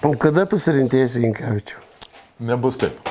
O kada tu surintėsi Inkevičių? Nebus taip.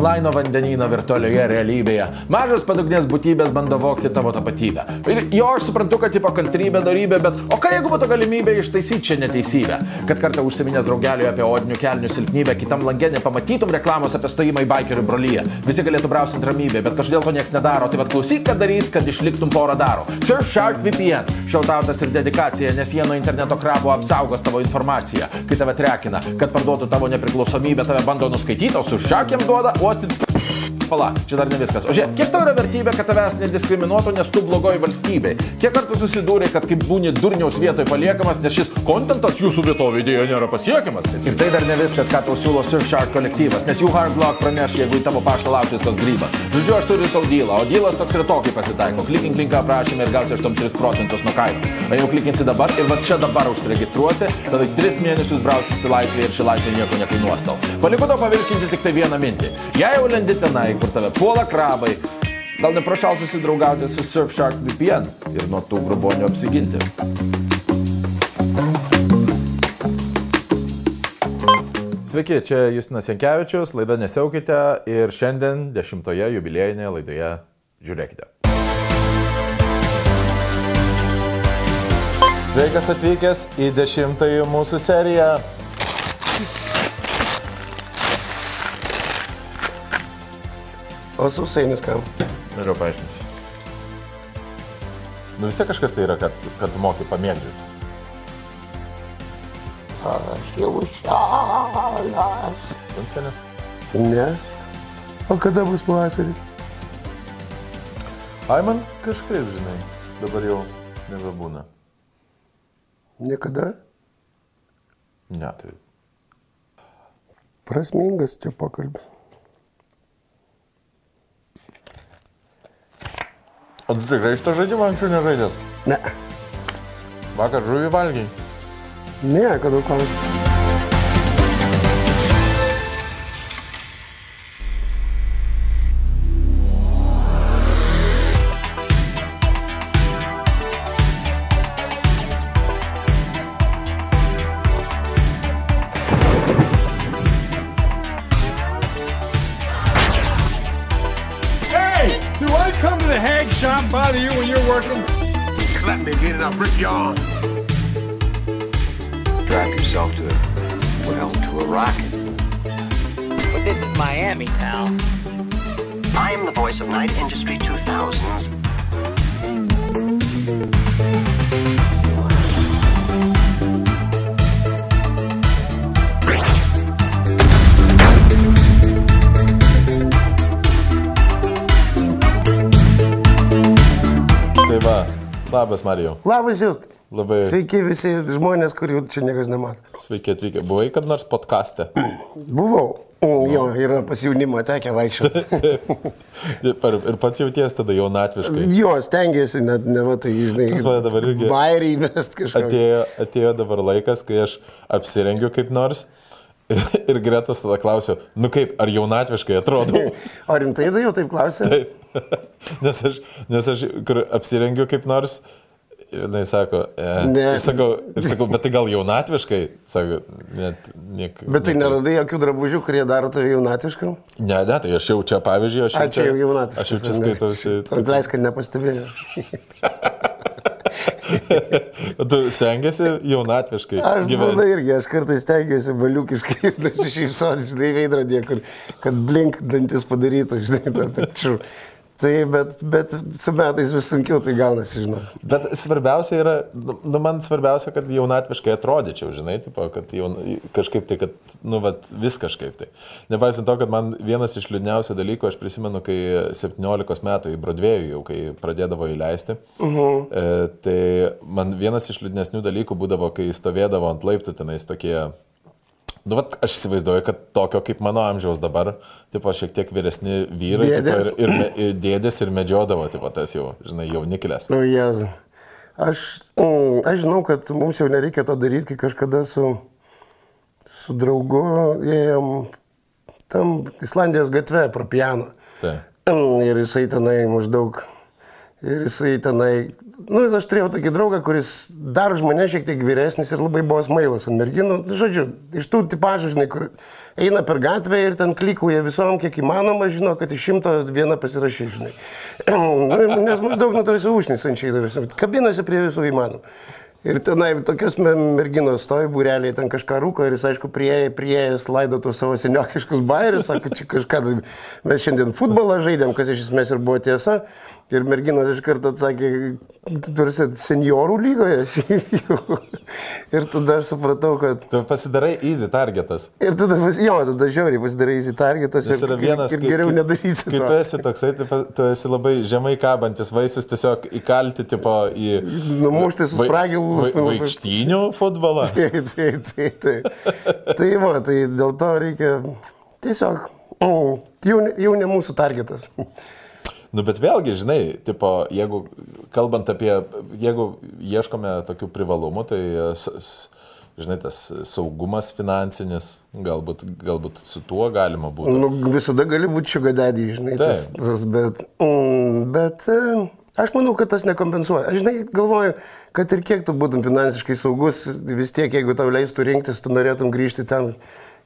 Online vandenyno virtualioje realybėje. Mažas padugnės būtybės bando vokti tavo tapatybę. Ir jo aš suprantu, kad tipo kantrybė, darybė, bet o ką jeigu būtų galimybė ištaisyti šią neteisybę? Kad kartą užsiminęs draugeliui apie odinių kelnių silpnybę, kitam langė nepamatytum reklamos apie stojimą į bikerių brolyje. Visi galėtų brausinti ramybę, bet kažkodėl to niekas nedaro. Tai vad klausyk, ką darys, kad išliktum porą darų. Surfshark VPN. Šiautautas ir dedikacija, nes jie nuo interneto krabo apsaugos tavo informaciją, kai tave trekina, kad parduotų tavo nepriklausomybę, tave bando nuskaityti, o su šakiam duoda gosta. Pala, čia dar ne viskas. O žiūrėk, kiek tau yra vertybė, kad tavęs nediskriminuotų, nes tu blogoji valstybė? Kiek kartų susidūrė, kad kaip būni durniaus vietoje paliekamas, nes šis kontentas jūsų vietovė idėja nėra pasiekiamas? Ir tai dar ne viskas, ką tau siūlo Surfshark kolektyvas, nes jų hardblock praneš, jeigu į tavo paštą lauktis tas grybas. Žodžiu, aš turiu tau dylą, o dylas toks tokį pasitaiko. Klikink linką aprašymę ir gausi 83 procentus nuo kainos. O jau klikinsi dabar ir va čia dabar užsiregistruosi, tada 3 mėnesius brausis į laisvę ir ši laisvė nieko nekainuos tau. Paliko tau pavilkinti tik tai vieną mintį. Jei jau lendi tenai, kur tave puola krabai, gal neprašau susidraugauti su Surfshark VPN ir nuo tų grubonių apsiginti. Sveiki, čia Justinas Jankevičius, laida Nesiaukite ir šiandien dešimtoje jubiliejinėje laidoje žiūrėkite. Sveikas atvykęs į dešimtąjį mūsų seriją. O sausainis kam? Geriau paaiškinsiu. Nu vis tiek kažkas tai yra, kad, kad moki pamėgdžioti. Aš jau šalas. Tanskane? Ne. O kada bus pavasarį? Ai, man kažkaip, žinai, dabar jau nebebūna. Niekada. Ne, tai. Prasmingas čia pokalbis. O tu tikrai šitą žaidimą anksčiau nežaidėt? Ne. Vakar žuvį valgiai. Ne, kada klausimas. Hey, yourself to, well, to a rocket. But this is Miami, pal. I am the voice of Night Industry 2000's. Labas Marijau. Labas jūs. Labai Sveiki visi žmonės, kurių čia niekas nemato. sveiki atvykę. Buvai kad nors podkastė? Buvau. Mm, Jo, yra pas jaunimą tekę vaikščioti. Ir pats jauties tada jaunatviškai. Jo, stengiasi, net ne va tai, žinai, mane dabar irgi- bairį įvest kažką. Atėjo, atėjo dabar laikas, kai aš apsirengiu kaip nors. Ir, ir Gretas tada klausiu, nu kaip, ar jaunatviškai atrodo? O rimtai tu jau taip klausė? nes, aš, nes aš apsirengiu kaip nors. Ir jinai sako, e, Ne. ir sakau, ir sakau, bet tai gal jaunatviškai, sako, net, niek, Bet tai neradai jokių drabužių, kurie daro tave jaunatiškam? Ne, ne, tai aš jau čia, pavyzdžiui, aš A, čia jau jaunatiškas. Aš jau čia skaitausi. Atleisk, kad nepastebėjau. Tu stengiasi jaunatviškai Aš gyventi. irgi, aš kartais stengiuosi valiukiškai nusišypsoti, žinai, veidrodė, kur, kad blink dantis padarytų, žinai, tą tačiau. Tai, bet, bet su metais vis sunkiau tai gaunasi, žinai. Bet svarbiausia yra, nu, nu, man svarbiausia, kad jaunatviškai atrodyčiau, žinai, tipo, kad jaun, kažkaip tai, kad, nu, vat, vis kažkaip tai. Nepaisant to, kad man vienas iš liūdniausių dalykų, aš prisimenu, kai 17 metų į Brodvėjų jau, kai pradėdavo įleisti, uh -huh. e, tai man vienas iš liūdnesnių dalykų būdavo, kai stovėdavo ant laiptų tenais tokie Nu, vat, aš įsivaizduoju, kad tokio kaip mano amžiaus dabar, tipo, šiek tiek vyresni vyrai tipo, Dėdės. ir, ir, me- ir dėdės ir medžiodavo, tipo, tas jau, žinai, jauniklis. Nu, jezu. Aš, mm, aš žinau, kad mums jau nereikia to daryti, kai kažkada su, su draugu ėjom tam Islandijos gatve pro pianą. Tai. Ir jisai tenai maždaug Ir jisai tenai, nu, aš turėjau tokį draugą, kuris dar už mane šiek tiek vyresnis ir labai buvo smailas ant merginų. Nu, Žodžiu, iš tų tipažų, žinai, kur eina per gatvę ir ten klikuoja visom, kiek įmanoma, žino, kad iš šimto vieną pasirašy, žinai. Nu, Nes maždaug nu tarsi užnis ančiai, tarsi, kabinasi prie visų įmanomų. Ir tenai tokios me- merginos stovi būreliai, ten kažką rūko ir jis, aišku, prieėjęs, prieėjęs laidotų savo seniokiškus bairius, sako, čia kažką, mes šiandien futbolą žaidėm, kas iš esmės ir buvo tiesa. Ir merginos iš karto atsakė, tarsi seniorų lygoje. ir tada aš supratau, kad... Tu pasidarai easy targetas. Ir tada, jo, tada žiauriai pasidarai į targetas Jis ir, yra vienas, ir, geriau nedaryti. Kai to. tu esi toksai, tai tu esi labai žemai kabantis vaisius, tiesiog įkalti tipo į... Numušti su vai- spragilu. vai- Vaikštynių futbolą. Tai, tai, tai, tai. tai, va, tai dėl to reikia tiesiog, mm, jau, jau ne mūsų targetas. Nu, bet vėlgi, žinai, tipo, jeigu kalbant apie, jeigu ieškome tokių privalumų, tai, e, žinai, tas saugumas finansinis, galbūt, galbūt su tuo galima būtų. Nu, visada gali būti šiugadadį, žinai, tas, Taip. tas, bet, mm, bet e, aš manau, kad tas nekompensuoja. Aš, žinai, galvoju, kad ir kiek tu būtum finansiškai saugus, vis tiek, jeigu tau leistų rinktis, tu norėtum grįžti ten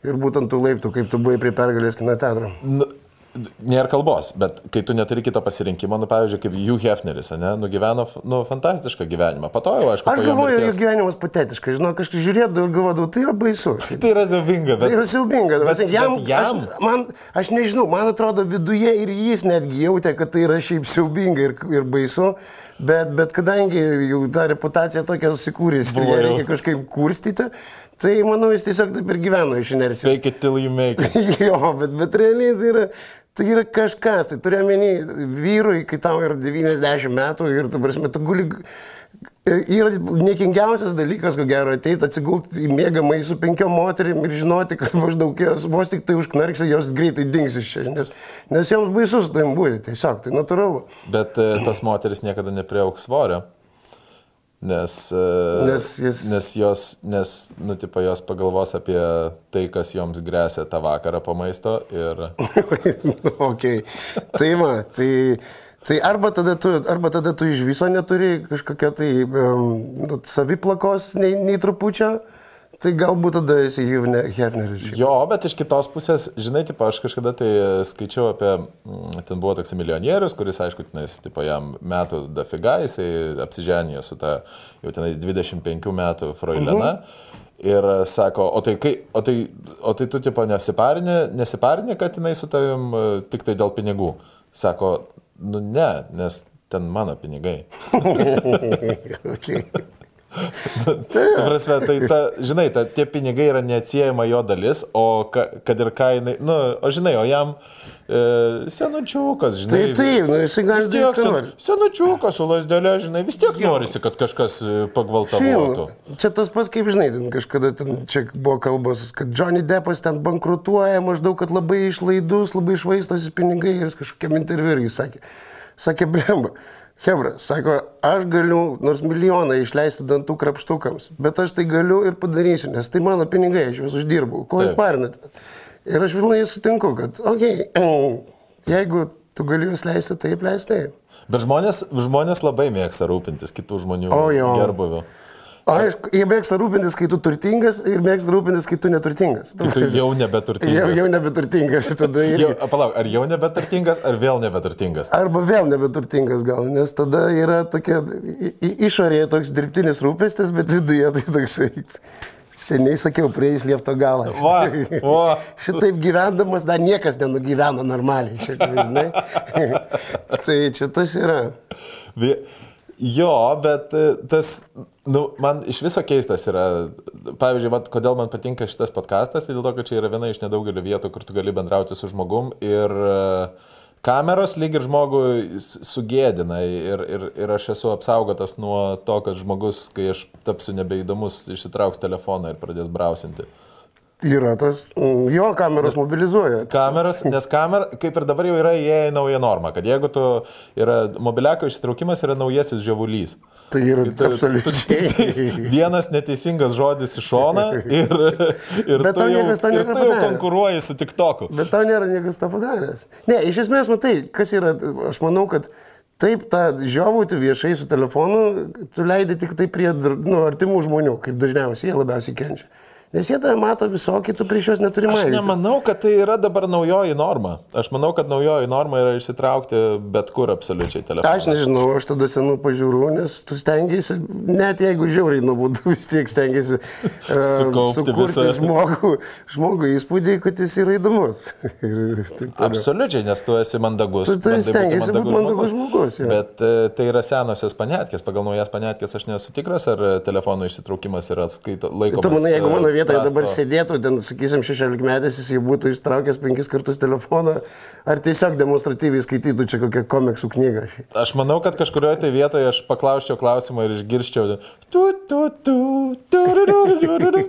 ir būtent tų laiptų, kaip tu buvai prie pergalės kino teatro. Nu, Nėra kalbos, bet kai tu neturi kito pasirinkimo, nu, pavyzdžiui, kaip Hugh Hefneris, ne, nugyveno nu, fantastišką gyvenimą. Po to jau, aišku, Aš jo galvoju, mirties- jog gyvenimas patetiškas, žinau, kažkaip žiūrėdavau ir galvodavau, tai yra baisu. Tai yra siaubinga, Tai bet... yra siaubinga. bet- prasme, Jam, bet jam- Aš, man, aš nežinau, man atrodo viduje ir jis netgi jautė, kad tai yra šiaip siaubinga ir, ir baisu. Bet, bet kadangi jau ta reputacija tokia Buvo ją reikia kažkaip kurstyti, tai manau, jis tiesiog taip ir gyveno iš inercijos. Fake it till you make it. jo, bet, bet realiai tai yra, tai yra kažkas. Tai turiu menį vyrui, kai tau yra 90 metų ir, tu prasme, tu guli... Yra niekingiausias dalykas, ko gero, ateiti atsigulti į mėgamą su penkiom moterim ir žinoti, kad maždaug jos vos tik tai užknarksi, jos greitai dings iš čia, nes, nes joms baisus su tavim būti, tiesiog tai natūralu. Bet e, tas moteris niekada neprieauks svorio. Nes, e, Nes jis- nes jos, nes, nu, tipo, jos pagalvos apie tai, kas joms grėsia tą vakarą po maisto ir ok. Tai va, tai, tai arba, tada tu, arba tada tu iš viso neturi kažkokio tai um, saviplakos nei, nei trupučio, tai galbūt tada esi Hefneris. Jo, bet iš kitos pusės, žinai, tipo, aš kažkada tai skaičiau apie, mm, ten buvo toks milijonierius, kuris, aišku, tenais, tipo, jam metų dafiga, jisai apsiženėjo su ta jau tenais 25 metų Froilena. Ir sako, o tai, kai, o tai, o tai tu tipo nesiparinė, nesiparinė, kad jinai su tavim e, tik tai dėl pinigų. Sako, nu ne, nes ten mano pinigai. okay. Ta prasme, tai ta, žinai, ta, tie pinigai yra neatsiejama jo dalis, o ka, kad ir ką jinai, nu, o žinai, o jam e, senučiukas, žinai. Tai taip, nu, jisai gali tiek sen, senučiukas su lasdelė, žinai, vis tiek norisi, kad kažkas e, pagvaltavotų. Čia tas pats, kaip žinai, ten kažkada ten, čia buvo kalbos, kad Johnny Deppas ten bankrutuoja, maždaug, kad labai išlaidus, labai išvaistosi pinigai ir jis kažkokiam interviu irgi sakė, sakė, blemba. Hebra, sako, aš galiu nors milijoną išleisti dantų krapštukams, bet aš tai galiu ir padarysiu, nes tai mano pinigai, aš juos uždirbu. Ko jūs parinate? Ir aš vilnai sutinku, kad, okei, okay, jeigu tu gali juos leisti, taip leisti. Bet žmonės, žmonės labai mėgsta rūpintis kitų žmonių gerbuviu. Aišku, jie mėgsta rūpintis, kai tu turtingas ir mėgsta rūpintis, kai tu neturtingas. Kai tu jau nebeturtingas. Jau, jau nebeturtingas, tada Jau, irgi. palauk, ar jau nebeturtingas, ar vėl nebeturtingas? Arba vėl nebeturtingas gal, nes tada yra tokia išorėje toks dirbtinis rūpestis, bet viduje tai toksai, seniai sakiau, prieis liepto galą. Va, va. Šitaip gyvendamas dar niekas nenugyvena normaliai, čia, žinai. tai čia tas yra. Jo, bet e, tas, nu, man iš viso keistas yra, pavyzdžiui, vat, kodėl man patinka šitas podkastas, tai dėl to, kad čia yra viena iš nedaugelio vietų, kur tu gali bendrauti su žmogum ir e, kameros lyg ir žmogų sugėdina ir, ir, ir aš esu apsaugotas nuo to, kad žmogus, kai aš tapsiu nebeįdomus, išsitrauks telefoną ir pradės brausinti. Yra tas, mm, jo kameros mobilizuoja. Kameros, nes kamera, kaip ir dabar jau yra įėję į naują normą, kad jeigu tu yra mobiliako išsitraukimas yra naujasis žiavulys. Tai yra Tu- tu- absoliučiai. Vienas neteisingas žodis į šoną ir, ir, Bet tu, jau, ir tu jau konkuruoji su TikToku. Bet tau nėra niekas to padaręs. Ne, iš esmės, matai, kas yra, aš manau, kad Taip, tą žiovauti viešai su telefonu, tu leidai tik tai prie nu, artimų žmonių, kaip dažniausiai jie labiausiai kenčia. Nes jie tave mato visokį, tu prieš juos neturi Aš maivytis. nemanau, kad tai yra dabar naujoji norma. Aš manau, kad naujoji norma yra išsitraukti bet kur absoliučiai telefoną. Aš nežinau, aš tada senų pažiūrų, nes tu stengiasi, net jeigu žiauriai nuobodu, vis tiek stengiasi uh, Sukaupti sukurti žmogų, žmogų įspūdį, kad jis yra įdomus. Ir. Absoliučiai, nes tu esi mandagus. Tu- tu bandai būti būt mandagus žmogus, jo. Bet e, tai yra senosios panetkės. Pagal naujas panetkės aš nesu tikras, ar e, telefono išsitraukimas yra atskaito laikomas. Tu manai, jeigu e, mano vietoje dabar sėdėtų, ten, sakysim, 16 metais jis jau būtų ištraukęs penkis kartus telefoną, ar tiesiog demonstratyviai skaitytų čia kokią komiksų knygą. Aš manau, kad kažkurioje tai vietoje aš paklausčiau klausimą ir išgirščiau. Tu, tu, tu, tu, ru, ru, ru, ru.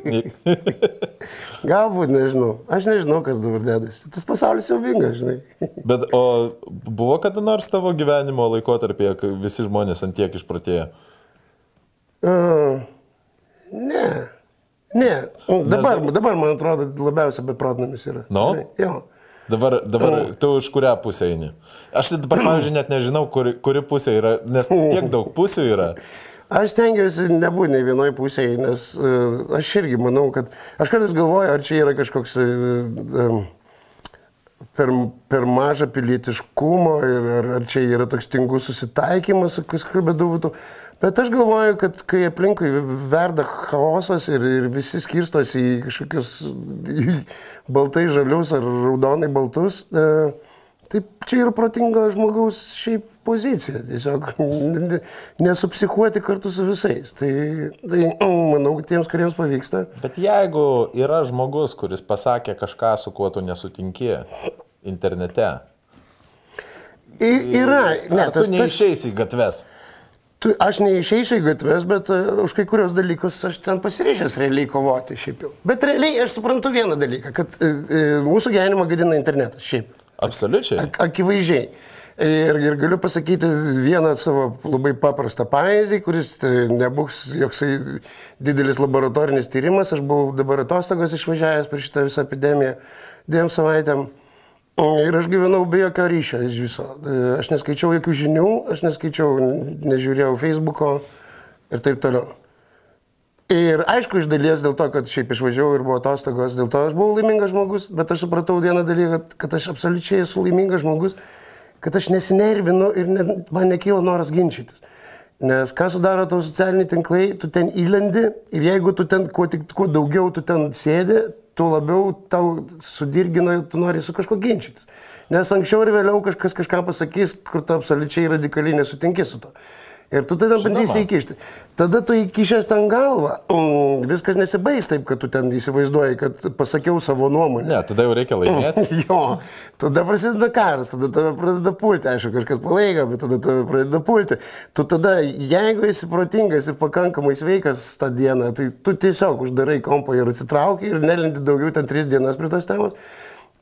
Galbūt, nežinau. Aš nežinau, kas dabar dedasi. Tas pasaulis jau vingas, žinai. Bet o buvo kada nors tavo gyvenimo laikotarpėje, kai visi žmonės ant tiek išprotėjo? Uh, ne. Ne. Dabar, dabar, man atrodo, labiausiai beprotnamis yra. Nu? Žinai, Jo. Dabar, dabar tu už kurią pusę eini? Aš tai dabar, pavyzdžiui, net nežinau, kuri, kuri pusė yra, nes tiek daug pusių yra. Aš stengiuosi nebūti nei vienoj pusėje, nes uh, aš irgi manau, kad aš kartais galvoju, ar čia yra kažkoks uh, per, per mažą pilietiškumo ir ar, ar čia yra toks tingus susitaikymas su kažkokiu beduvatu. Bet aš galvoju, kad kai aplinkui verda chaosas ir, ir visi skirstosi į kažkokius į baltai žalius ar raudonai baltus, uh, tai čia yra protingo žmogaus šiaip pozicija. Tiesiog nesupsichuoti kartu su visais. Tai, tai manau, tiems, kuriems pavyksta, Bet jeigu yra žmogus, kuris pasakė kažką, su kuo tu nesutinki internete, I- yra. Ne, tu tas, tas, neišeisi į gatves. Tu, aš neišeisiu į gatves, bet uh, už kai kurios dalykus aš ten pasiryžęs realiai kovoti šiaip jau. Bet realiai aš suprantu vieną dalyką, kad uh, uh, mūsų gyvenimą gadina internetas šiaip. Absoliučiai. Ak akivaizdžiai. Ir, ir galiu pasakyti vieną savo labai paprastą pavyzdį, kuris nebus joksai didelis laboratorinis tyrimas. Aš buvau dabar atostogos išvažiavęs per šitą visą epidemiją dviem savaitėm. Ir aš gyvenau be jokio ryšio iš viso. E, Aš neskaičiau jokių žinių, aš neskaičiau, nežiūrėjau Facebooko ir taip toliau. Ir aišku, iš dalies dėl to, kad šiaip išvažiavau ir buvo atostogos, dėl to aš buvau laimingas žmogus, bet aš supratau vieną dalyką, kad, kad aš absoliučiai esu laimingas žmogus, kad aš nesinervinu ir ne, man nekyla noras ginčytis. Nes ką sudaro tau socialiniai tinklai, tu ten įlendi ir jeigu tu ten kuo, tik, kuo daugiau tu ten sėdi, tuo labiau tau sudirgina, tu nori su kažkuo ginčytis. Nes anksčiau ir vėliau kažkas kažką pasakys, kur tu absoliučiai radikaliai nesutinki su to. Ir tu tada bandysi įkišti. Tada tu įkišęs ten galvą. Mm, viskas nesibaigs taip, kad tu ten įsivaizduoji, kad pasakiau savo nuomonę. Ne, tada jau reikia laimėti. Jo, tada prasideda karas, tada tave pradeda pulti, aišku, kažkas palaiko, bet tada tave pradeda pulti. Tu tada, jeigu esi protingas ir pakankamai sveikas tą dieną, tai tu tiesiog uždarai kompą ir atsitrauki ir nelendi daugiau ten tris dienas prie tos temos.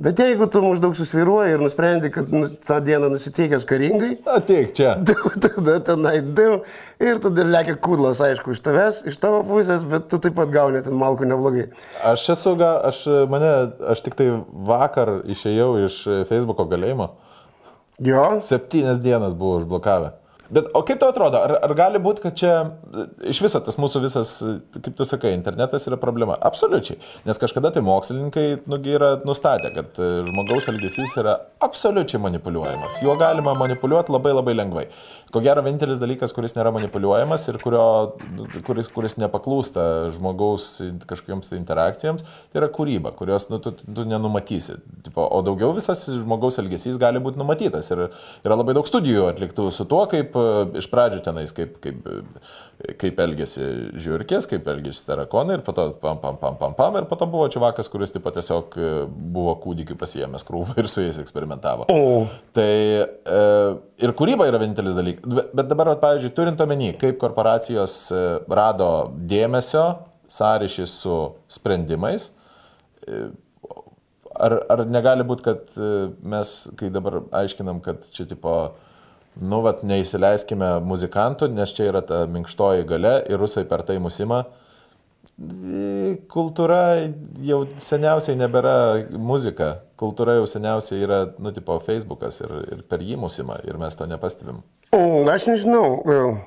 Bet jeigu tu maždaug susviruoji ir nusprendi, kad nu, tą dieną nusiteikęs karingai, Ateik čia. tada tenai du ir tada lekia kūdlos, aišku, iš tavęs, iš tavo pusės, bet tu taip pat gauni ten malkų neblogai. Aš esu, ga, aš mane, aš tik tai vakar išėjau iš Facebooko galėjimo. Jo, Septynias dienas buvo užblokavę. Bet o kaip tau atrodo, ar, ar gali būti, kad čia iš viso tas mūsų visas, kaip tu sakai, internetas yra problema? Absoliučiai. Nes kažkada tai mokslininkai nugi yra nustatę, kad e, žmogaus elgesys yra absoliučiai manipuliuojamas. Juo galima manipuliuoti labai labai lengvai. Ko gero, vienintelis dalykas, kuris nėra manipuliuojamas ir kurio, kuris, kuris nepaklūsta žmogaus kažkokiams tai interakcijoms, tai yra kūryba, kurios nu, tu, tu nenumatysi. Tipo, o daugiau visas žmogaus elgesys gali būti numatytas. Ir yra labai daug studijų atliktų su tuo, kaip iš pradžių tenais, kaip, kaip, kaip elgesi žiūrkės, kaip elgesi tarakonai ir po to pam, pam, pam, pam, pam. Ir po to buvo čiavakas, kuris tipo, tiesiog e, buvo kūdikiu pasijėmęs krūvą ir su jais eksperimentavo. O. Tai e, ir kūryba yra vienintelis dalykas. Bet, dabar, vat, pavyzdžiui, turint omeny, kaip korporacijos e, rado dėmesio sąryšį su sprendimais, e, ar, ar negali būti, kad mes, kai dabar aiškinam, kad čia tipo, nu, vat, neįsileiskime muzikantų, nes čia yra ta minkštoji gale ir rusai per tai musima. Kultūra jau seniausiai nebėra muzika, kultūra jau seniausiai yra, nu, tipo, Facebookas ir, ir per jį musima ir mes to nepastebim. Aš nežinau,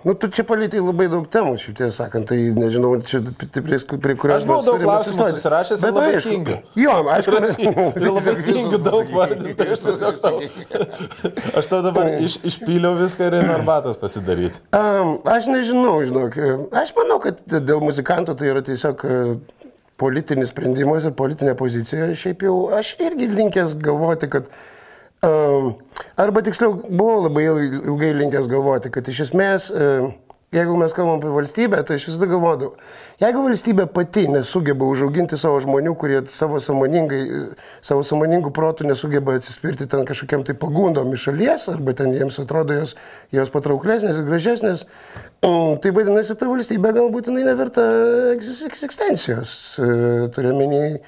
nu tu čia palėtėjai labai daug temų, šiaip tiesą sakant, tai nežinau, čia prie, prie kurios... Aš buvau daug klausimų susirašęs ir Bet labai aišku, tingiu. Jo, aišku. Ir labai tingiu daug vardinti, tai aš tiesiog tau. Aš tau dabar iš, išpyliau viską ir einu arbatas pasidaryti. Um, aš nežinau, žinok. Aš manau, kad dėl muzikantų tai yra tiesiog politinis sprendimas ir politinė pozicija. Šiaip jau aš irgi linkęs galvoti, kad... Um, arba tiksliau, buvau labai il- ilgai linkęs galvoti, kad iš esmės, e, jeigu mes kalbam apie valstybę, tai aš visada galvodavau, jeigu valstybė pati nesugeba užauginti savo žmonių, kurie savo, savo sąmoningų protų nesugeba atsispirti ten kažkokiam tai pagundom iš šalies, arba ten jiems atrodo jos, jos patrauklesnės ir gražesnės, mm, tai vadinasi, ta valstybė galbūt jinai neverta egzis- egzistencijos. E, Turiuomenį,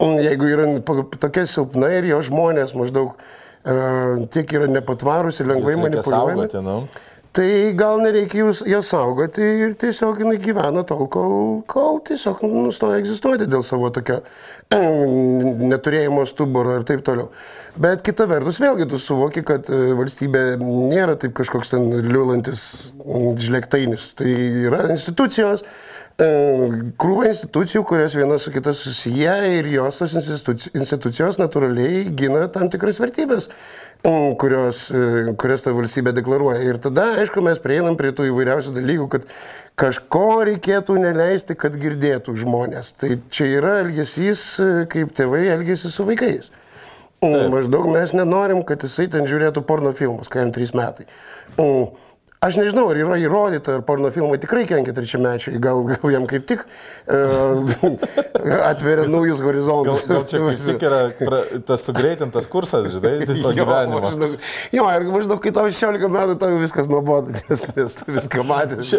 mm, jeigu yra tokia silpna ir jo žmonės maždaug tiek yra nepatvarus ir lengvai manipuliuojami. saugoti, nu. Tai gal nereikia jūs, ją saugoti ir tiesiog jinai gyvena tol, kol, kol tiesiog nustoja egzistuoti dėl savo tokio neturėjimo stuburo ir taip toliau. Bet kita vertus, vėlgi tu suvoki, kad e, valstybė nėra taip kažkoks ten liulantis žlektainis. Tai yra institucijos, e, krūva institucijų, kurios viena su kita susiję ir jos tos instituci- institucijos natūraliai gina tam tikras vertybės, mm, kurios, e, kurias ta valstybė deklaruoja. Ir tada, aišku, mes prieinam prie tų įvairiausių dalykų, kad kažko reikėtų neleisti, kad girdėtų žmonės. Tai čia yra elgesys, e, kaip tėvai elgesi su vaikais. Mm, Maždaug mes nenorim, kad jisai ten žiūrėtų porno filmus, kai jam trys metai. Mm, Aš nežinau, ar yra įrodyta, ar porno filmai tikrai kenkia trečiamečiai, gal, gal jam kaip tik uh, atveria naujus Gal, horizontus. gal čia kaip tik yra pra, tas sugreitintas kursas, žinai, tai to gyvenimo. maždaug, jo, ir maždaug, kai tau 16 metų, tau viskas nuobodu, nes, nes tu viską matęs.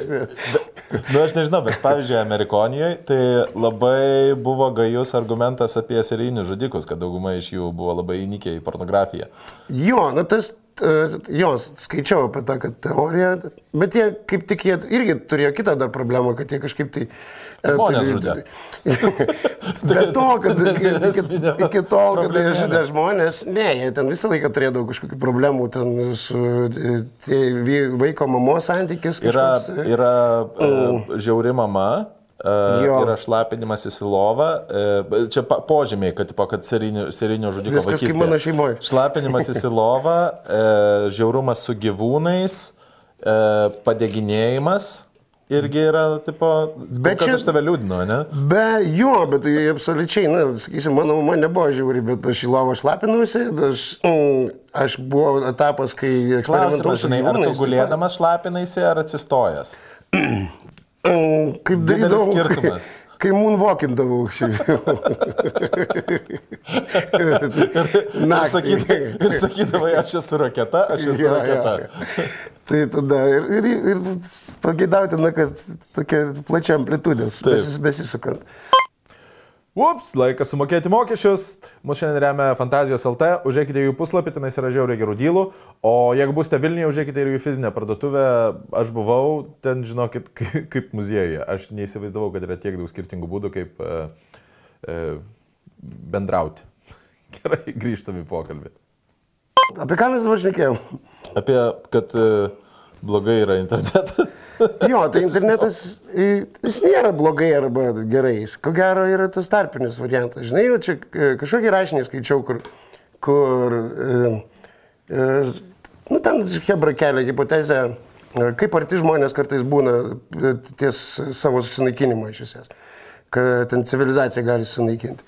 Nu, aš nežinau, bet pavyzdžiui, Amerikonijoje tai labai buvo gajus argumentas apie serijinius žudikus, kad dauguma iš jų buvo labai įnikę į pornografiją. Jo, na tas, e, jo, skaičiau apie tą teoriją, bet jie kaip tik jie irgi turėjo kitą dar problemą, kad jie kažkaip tai... e, Žmonės žudė. Bet to, kad Tai iki, iki, iki tol, kad jie žudė žmonės, ne, jie ten visą laiką turėdavo kažkokių problemų ten su e, vaiko mamos santykis. Yra, kažkoks, e. yra uh, žiauri mama, Jo. yra šlapinimasis į lovą. Uh, čia požymiai, kad, tipo, kad serijinio, serijinio žudiko Viskas kaip vaikystėje. mano šeimoj. Šlapinimasis į lovą, uh, žiaurumas su gyvūnais, padeginėjimas. Irgi yra, tipo, Bet čia- iš tave liūdino, ne? Be jo, bet tai absoliučiai, na, sakysim, mano mama nebuvo žiauri, bet aš į lovą šlapinusi, aš, mm, aš buvau etapas, kai eksperimentavau Klausimas, žinai, ar tu pat. gulėdamas šlapinaisi ar atsistojęs? Kaip darydavau, skirtumas. kai, moonwalkindavau šiaip jau. Ir, sakydavai, ir sakydavai, aš esu raketa, aš esu jo, raketa. jo. Tai tada ir, ir, ir pageidautina, kad tokia plačia amplitudė, besis, besisukant. Ups, laikas sumokėti mokesčius. Mūsų šiandien remia Fantazijos LT. Užėkite jų puslapį, tenais yra žiauriai gerų dylų. O jeigu būsite Vilniuje, užėkite ir jų fizinę parduotuvę. Aš buvau ten, žinokit, kaip, kaip muziejuje. Aš neįsivaizdavau, kad yra tiek daug skirtingų būdų, kaip e, e, bendrauti. Gerai, grįžtam į pokalbį. Apie ką mes dabar šnekėjom? Apie, kad e, blogai yra internetas. Jo, tai internetas, jis nėra blogai arba gerai, jis ko gero yra tas tarpinis variantas. Žinai, jau čia e, kažkokį rašinį skaičiau, kur, kur e, e, nu, ten Hebra kelia hipotezę, e, kaip arti žmonės kartais būna e, ties savo susinaikinimo iš esmės, kad ten civilizacija gali sunaikinti.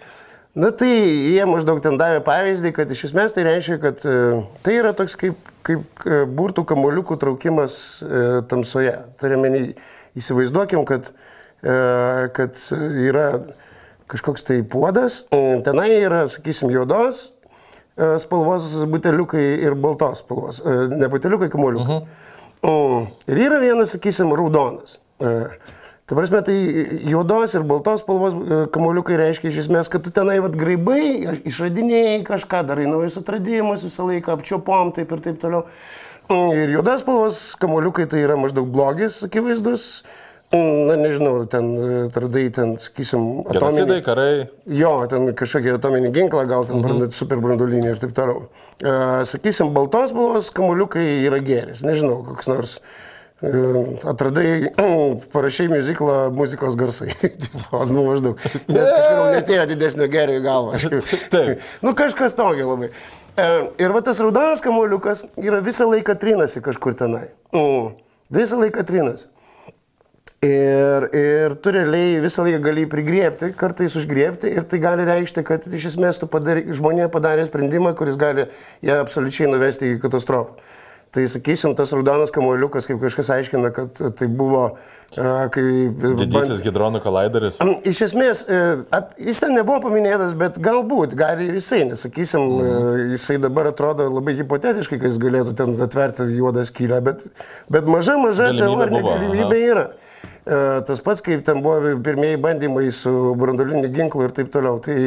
Na tai jie maždaug ten davė pavyzdį, kad iš esmės tai reiškia, kad e, tai yra toks kaip, kaip e, burtų kamoliukų traukimas e, tamsoje. Turime įsivaizduokim, kad, e, kad yra kažkoks tai puodas, e, tenai yra, sakysim, juodos e, spalvos buteliukai ir baltos spalvos, e, ne buteliukai, kamoliukai. Uh Ir yra vienas, sakysim, raudonas. E, Ta prasme, tai juodos ir baltos spalvos e, kamuoliukai reiškia iš esmės, kad tu tenai vat graibai, išradinėjai kažką, darai naujus atradimus visą laiką, apčiopom taip ir taip toliau. Mm, Ir juodas spalvos kamuoliukai tai yra maždaug blogis, akivaizdus. Na, nežinau, ten e, atradai, ten, sakysim, atominį. karai. Jo, ten kažkokį atominį ginklą, gal ten mhm. super branduolinį ir taip toliau. Uh, sakysim, baltos spalvos kamuoliukai yra geris, nežinau, koks nors. Uh, atradai, parašiai muziklą muzikos garsai. Nu, maždaug. Net kažkodėl netėjo didesnio gerio į galvą. Taip. nu, kažkas tokio labai. Ir va tas raudonas kamuoliukas yra visą laiką trinasi kažkur tenai. Visą laiką trinasi. Ir, ir tu realiai visą laiką gali jį prigriepti, kartais užgriepti ir tai gali reikšti, kad iš esmės tu padarė, žmonė padarė sprendimą, kuris gali ją absoliučiai nuvesti į katastrofą. Tai sakysim, tas raudonas kamuoliukas, kaip kažkas aiškina, kad tai buvo, a, kai... Didysis hidronų kolaideris. Iš esmės, e, jis ten nebuvo paminėtas, bet galbūt, gali ir jisai, nes sakysim, mm. jisai dabar atrodo labai hipotetiškai, kad jis galėtų ten atverti juodą skylę, bet, bet maža, maža teorinė galimybė yra. E, Tas pats, kaip ten buvo pirmieji bandymai su brandoliniu ginklu ir taip toliau. Tai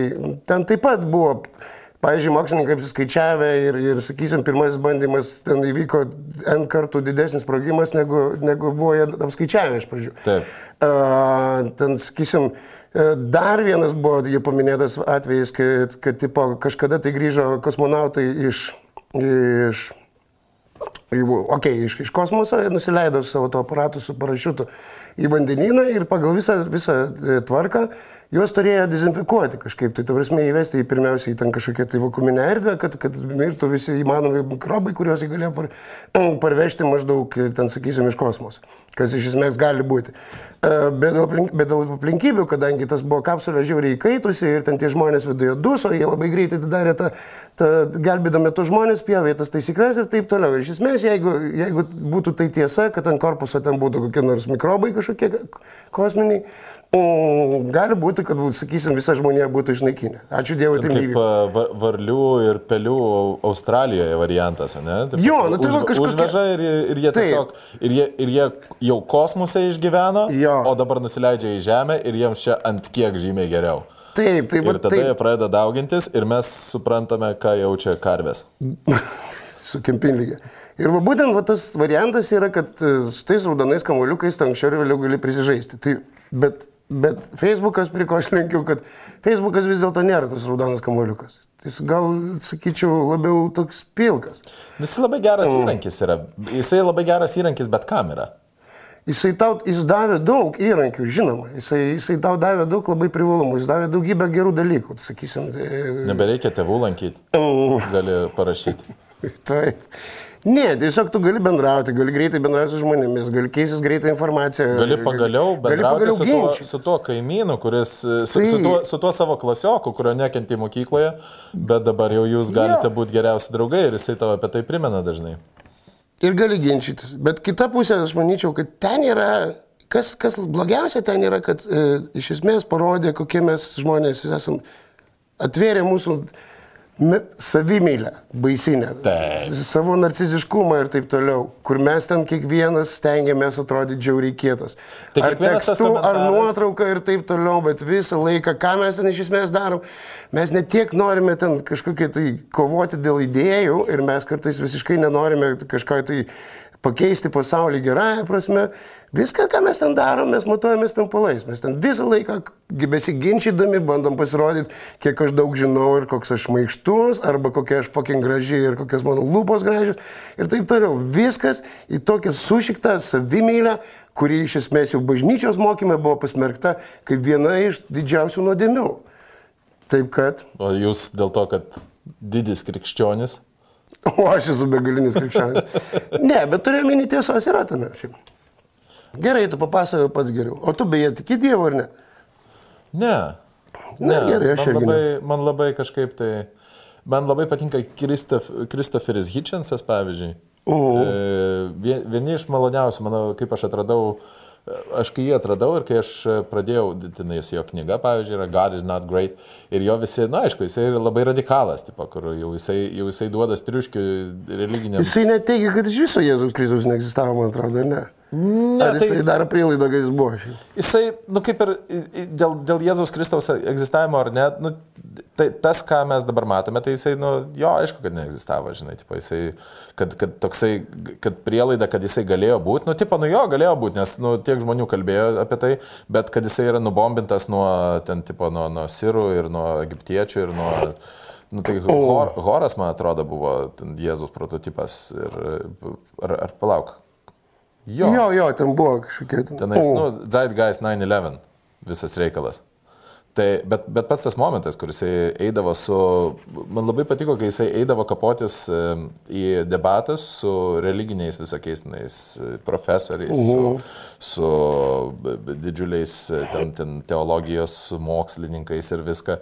ten taip pat buvo, pavyzdžiui, mokslininkai apsiskaičiavę ir, ir sakysim, pirmasis bandymas ten įvyko N kartų didesnis sprogimas, negu, negu buvo jie apskaičiavę iš pradžių. Taip. A, ten, sakysim, e, dar vienas buvo jau paminėtas atvejis, kad, kad tipo, kažkada tai grįžo kosmonautai iš, iš Ok, iš, iš kosmoso nusileido su savo to aparatu su parašiutu į vandenyną ir pagal visą, visą e, tvarką juos turėjo dezinfekuoti kažkaip. Tai, ta prasme, įvesti į pirmiausiai ten kažkokią tai vakuminę erdvę, kad, kad mirtų visi įmanomi mikrobai, kuriuos jie galėjo par, parvežti maždaug, ten sakysim, iš kosmoso. Kas iš esmės gali būti. E, Bet dėl, aplink, bet dėl aplinkybių, kadangi tas buvo kapsulė žiauriai įkaitusi ir ten tie žmonės viduje duso, jie labai greitai darė tą, tą gelbėdami tos žmonės, pjovė tas taisyklės ir taip toliau. Ir iš esmės, jeigu, jeigu būtų tai tiesa, kad ant korpuso ten būtų kokie nors mikrobai kažkokie kosminiai, mm, gali būti, kad, sakysim, visa žmonija būtų išnaikinę. Ačiū Dievui, tai a, va- varlių ir pelių Australijoje variantas, ne? Taip, Jo, nu tai va kažkokie- Užveža ir, ir jie tiesiog, ir jie, ir jie jau kosmose išgyveno, Jo. o dabar nusileidžia į Žemę ir jiems čia ant kiek žymiai geriau. Taip, taip, Ir tada jie taip. pradeda daugintis ir mes suprantame, ką jaučia karvės. su kempinlygė. Ir va būtent va, tas variantas yra, kad e, su tais raudonais kamuoliukais tu anksčiau ir vėliau gali prisižaisti. Tai, bet, bet Facebookas, prie ko aš lenkiu, kad Facebookas vis dėlto nėra tas raudonas kamuoliukas. Jis gal, sakyčiau, labiau toks pilkas. Jis labai geras Mm. įrankis yra. Jisai labai geras įrankis, bet kam yra? Jisai tau, jis davė daug įrankių, žinoma. Jisai, jisai tau davė daug labai privalumų, jis davė daugybę gerų dalykų, sakysim. Tai, Nebereikia tėvų lankyti. Mm. Gali parašyti. Taip. Ne, tiesiog tu gali bendrauti, gali greitai bendrauti su žmonėmis, gali keistis greitą informaciją. Gali pagaliau gali bendrauti pagaliau su, tuo, su tuo kaimynu, kuris, su, su, Tai- tuo, su tuo savo klasioku, kurio nekenti mokykloje, bet dabar jau jūs galite Jo. būti geriausi draugai ir jisai tau apie tai primena dažnai. Ir gali ginčytis. Bet kita pusė, aš manyčiau, kad ten yra, kas, kas blogiausia ten yra, kad e, iš esmės parodė, kokie mes žmonės esame. Atvėrė mūsų savimylę, baisinę, Taip. savo narciziškumą ir taip toliau, kur mes ten kiekvienas stengiamės atrodyti džiauriai kietas. Tai ar tekstu, ar komentaras- nuotrauka ir taip toliau, bet visą laiką, ką mes ten iš esmės darom, mes ne tiek norime ten kažkokie tai kovoti dėl idėjų ir mes kartais visiškai nenorime kažką tai pakeisti pasaulį gerąją prasme. Viską, ką mes ten darom, mes matuojamės pimpalais. Mes ten visą laiką besiginčydami bandom pasirodyti, kiek aš daug žinau ir koks aš maištus, arba kokia aš fucking graži ir kokios mano lūpos gražios ir taip toliau. Viskas į tokią sušiktą savimylę, kuri iš esmės jau bažnyčios mokymai buvo pasmerkta kaip viena iš didžiausių nuodėmių. Taip kad, O jūs dėl to, kad didis krikščionis. o aš esu begalinis krikščionis. Ne, bet turėjau minį tiesos yra tame. Šiaip. Gerai, tu papasakoji pats geriau. O tu beje tiki Dievu ar ne? Ne. Na, gerai, aš man irgi labai, man labai kažkaip tai. Man labai patinka Kristof, Kristoferis Hitchensas, pavyzdžiui. E, vie- Vieni iš maloniausių, manau, kaip aš atradau, e, aš kai jį atradau ir kai aš e, pradėjau, tenais jo knyga, pavyzdžiui, yra God is not great. Ir jo visi, na aišku, jisai yra labai radikalas, tipo, kur jau jisai, jau jisai duoda striuškių religinėms. Jisai neteigia, kad iš viso Jėzus Kristus neegzistavo, man atrodo, ne? Ne, Ar jisai tai daro prielaidą, kad jis buvo šiaip? jisai, nu kaip ir dėl, dėl Jėzaus Kristaus egzistavimo ar ne, nu, tai tas, ką mes dabar matome, tai jisai, nu, jo, aišku, kad neegzistavo, žinai, tipo, jisai, kad, kad toksai, kad prielaida, kad jisai galėjo būti, nu, tipo, nu jo, galėjo būti, nes, nu, tiek žmonių kalbėjo apie tai, bet kad jisai yra nubombintas nuo, ten, tipo, nuo, nuo sirų ir nuo egiptiečių ir nuo... Nu, tai hor, Horas, man atrodo, buvo ten Jėzus prototipas. Ir, ar, ar palauk. Jo, Jo, jo, ten buvo kažkokie. ten- Tenais, O. nu, Zeitgeist 9-11 visas reikalas. Tai, bet, bet pats tas momentas, kur jisai eidavo su, man labai patiko, kai jisai eidavo kapotis į debatas su religiniais visokiais tenais, profesoriais, su, su b- b- didžiuliais ten, ten teologijos mokslininkais ir viską.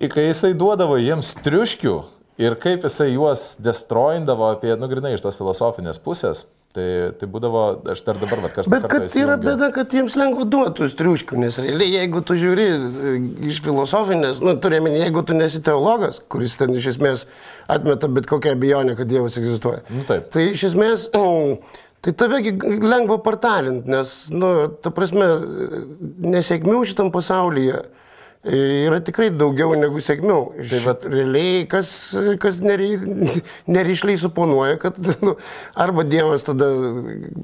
Ir kai jisai duodavo jiems triuškių ir kaip jisai juos destroindavo apie, nu, grinai iš tos filosofinės pusės, tai, tai būdavo, aš dar dabar, bet kažkas Bet kad yra bėda, kad jiems lengva duotus triuškių, nes realiai, jeigu tu žiūri e, iš filosofinės, nu, turėjome, jeigu tu nesi teologas, kuris ten iš esmės atmeta bet kokią abejonę, kad Dievas egzistuoja. Nu, taip. Tai iš esmės, tai tavegi lengva partalint, nes, nu, ta prasme, nesėkmių šitam pasaulyje yra tikrai daugiau negu sėkmių. Tai vat- realiai, kas, kas neri- nerišliai suponuoja, kad nu, arba Dievas tada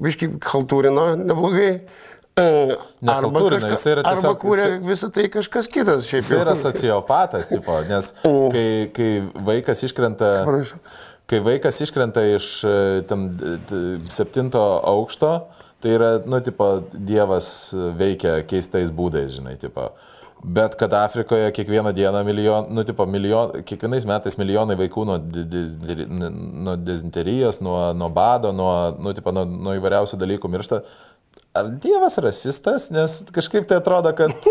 biškai haltūrino neblogai, e, arba, Nechaltūrina, jisai yra arba tiesiog- kūrė jisai- visą tai kažkas kitas. Jis yra sociopatas, tipo, nes kai, kai vaikas iškrenta... Atsiprašau. Kai vaikas iškrenta iš e, d- septinto aukšto, tai yra, nu, tipo, Dievas veikia keistais būdais, žinai, tipo. Bet kad Afrikoje kiekvieną dieną milijon, nu, tipo, milijon, kiekvienais metais milijonai vaikų nuo, di- di- nuo dezinterijos, nuo, nuo bado, nuo, nu, tipo, nuo, nuo įvairiausių dalykų miršta. Ar Dievas rasistas, nes kažkaip tai atrodo, kad...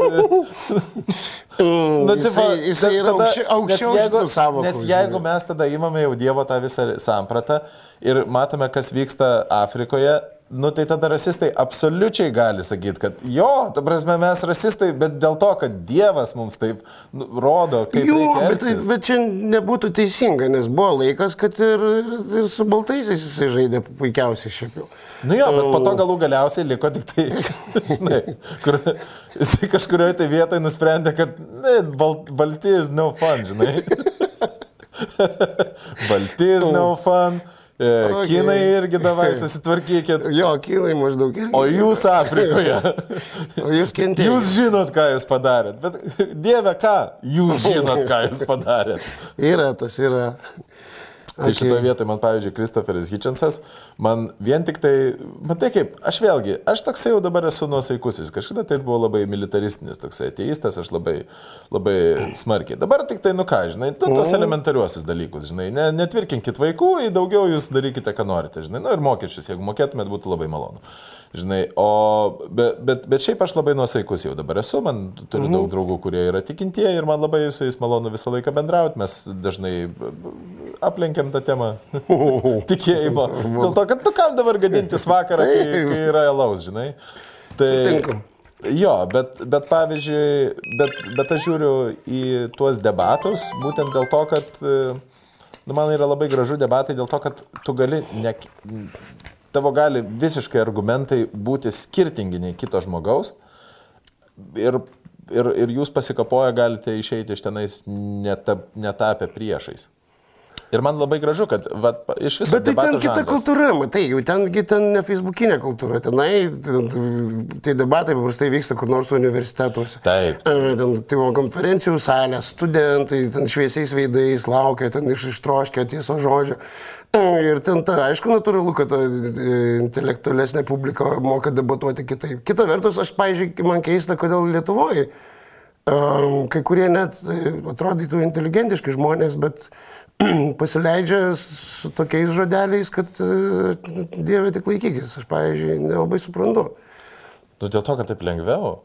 Mm, Nu, jisai, tipo, jisai ta- yra tada- aukščiau, nes jeigu, savokų. Nes jeigu mes tada įmame jau Dievo tą visą sampratą ir matome, kas vyksta Afrikoje, nu tai tada rasistai absoliučiai gali sakyti, kad jo, ta prasme mes rasistai, bet dėl to, kad Dievas mums taip nu, rodo, kaip Jo, reikia bet, tai- bet čia nebūtų teisinga, nes buvo laikas, kad ir, ir, ir su baltaisiais jisai žaidė puikiausiai šiaip jau. Nu jo, bet po to galų galiausiai liko tik tai, žinai, kur jisai kažkurioje tai vietoje nusprendė, kad ne, bal, balti is no fun, žinai. balti is no fun. E, Okay. Kinai irgi davai susitvarkykit. Jo, kinai maždaug irgi. O jūs Afrikoje. o jūs kentėjote. Jūs žinot, ką jūs padarėt. Bet Dieve, ką? Jūs žinot, ką jūs padarėt. Yra, tas yra. Tai okay. šitoje vietoje man, pavyzdžiui, Kristoferis Hitchensas, man vien tik tai, matai kaip, aš vėlgi, aš toksai jau dabar esu nuosaikusis, kažkada tai buvo labai militaristinis, toksai ateistas, aš labai, labai smarkiai. Dabar tik tai, nu ką, žinai, tu, tos elementariuosius dalykus, žinai, ne, netvirkinkit vaikų, į daugiau jūs darykite, ką norite, žinai, nu ir mokesčius, jeigu mokėtumėt, būtų labai malonu. Žinai, o, bet, bet, bet šiaip aš labai nuosaikus jau dabar esu, man turiu daug draugų, kurie yra tikintieji ir man labai su jais malonu visą laiką bendrauti, mes dažnai aplenkiam tą temą tikėjimo. Dėl to, kad tu kam dabar gadintis vakarą, kai, kai yra elaus, žinai. Tai, jo, bet, bet pavyzdžiui, bet, bet aš žiūriu į tuos debatus būtent dėl to, kad e, nu, man yra labai gražu debatai dėl to, kad tu gali ne, tavo gali visiškai argumentai būti skirtingi nei kito žmogaus ir, ir, ir jūs pasikapoję galite išeiti iš tenais netap, netapę priešais. Ir man labai gražu, kad va, iš viso... Bet tai ten kita žanras- kultūra, matai, jau tengi ten ne facebookinė kultūra, tenai ten, tai debatai paprastai vyksta kur nors universitetuose. Taip. E, Ten tipo konferencijų salė, studentai, ten šviesiais veidais laukia, ten iš ištroškia tieso žodžio. E, Ir ten, ta, aišku, natūralu, kad ta e, intelektualesnė publika moka debatuoti kitaip. Kita vertus, aš, pažiūrėjau, man keista, kodėl Lietuvoje kai kurie net atrodytų inteligentiški žmonės, bet pasileidžia su tokiais žodeliais, kad e, Dieve tik laikykis. Aš, pavyzdžiui, nelabai suprantu. Nu, dėl to, kad taip lengviau.